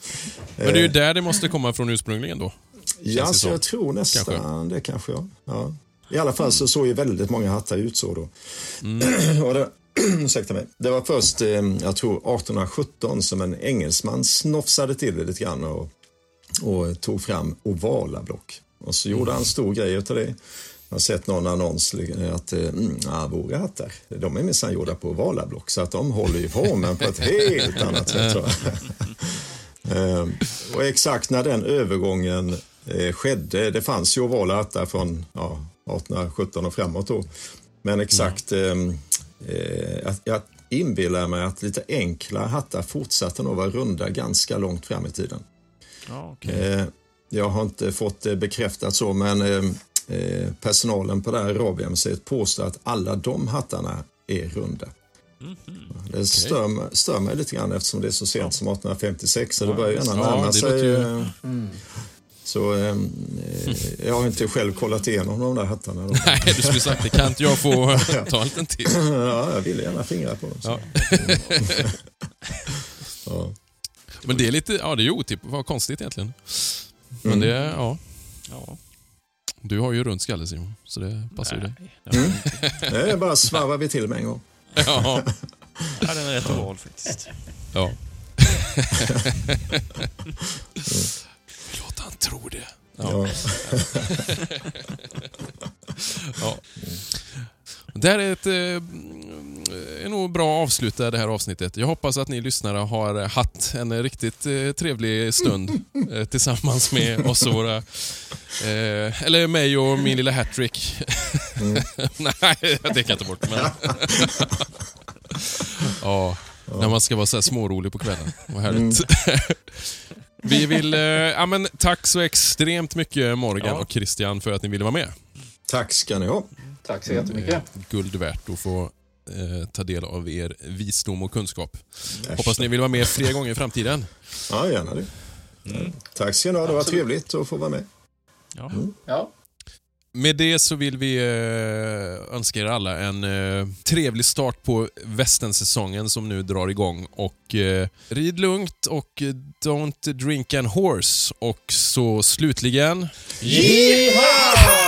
Men det är ju där det måste komma från ursprungligen då. Ja, så jag tror nästan Kanske. det kanske. Ja. Ja. I alla fall så såg ju väldigt många hattar ut så då. Mm. Och det, ursäkta mig. Det var först, eh, jag tror 1817 som en engelsman snofsade till det lite grann och, och tog fram ovala block. Och så gjorde han en stor grej utav det. Jag har sett någon annons eh, att eh, mm, våra hattar, de är minsann gjorda på ovala block så att de håller i formen på ett helt annat sätt. Så. Eh, och exakt när den övergången eh, skedde, det fanns ju ovala hattar från ja, 1817 och framåt då. Men exakt, eh, eh, jag, jag inbillar mig att lite enkla hattar fortsatte nog vara runda ganska långt fram i tiden. Ja, okej. Eh, jag har inte fått det bekräftat så, men eh, eh, personalen på det här Arabiamuseet påstår att alla de hattarna är runda. Det stör, mig- stör mig lite grann eftersom det är så sent som 1856 så det börjar gärna Ja, närma det sig. ju- eh, Så eh, eh, jag har inte själv kollat igenom de där hattarna. Då. Nej, du skulle sagt det. Kan inte jag få ta en liten till? Ja, jag vill gärna fingra på dem. Så. Ja. Ja. Men det är lite, ja det är ju otippat. Vad konstigt egentligen. Men det, ja. Ja. Du har ju runt skalle Simon, så det passar ju dig. Nej, det var inte. Det är bara svarvar vi till med en gång. Ja. Ja, den är rätt oval faktiskt. ja. Låt han tro det. Ja. Ja. Ja. Det här är ett eh, är nog bra att avsluta det här avsnittet. Jag hoppas att ni lyssnare har haft en riktigt eh, trevlig stund eh, tillsammans med oss och våra... Eh, eller mig och min lilla hattrick. Nej, det kan jag ta bort. Men... ja, när man ska vara så här smårolig på kvällen. Vad härligt. Vi vill... Eh, ja, men tack så extremt mycket Morgan Ja. och Christian för att ni ville vara med Tack ska ni ha. Tack så jättemycket. guld värt att få eh, ta del av er visdom och kunskap. Hoppas ni vill vara med fler gånger i framtiden. Ja, gärna det. Tack ska ni ha. Det var trevligt att få vara med. Ja. Ja, Med det så vill vi eh, önska er alla en eh, trevlig start på västensäsongen som nu drar igång. Och eh, rid lugnt och eh, don't drink an horse. Och så slutligen... Yeehaw!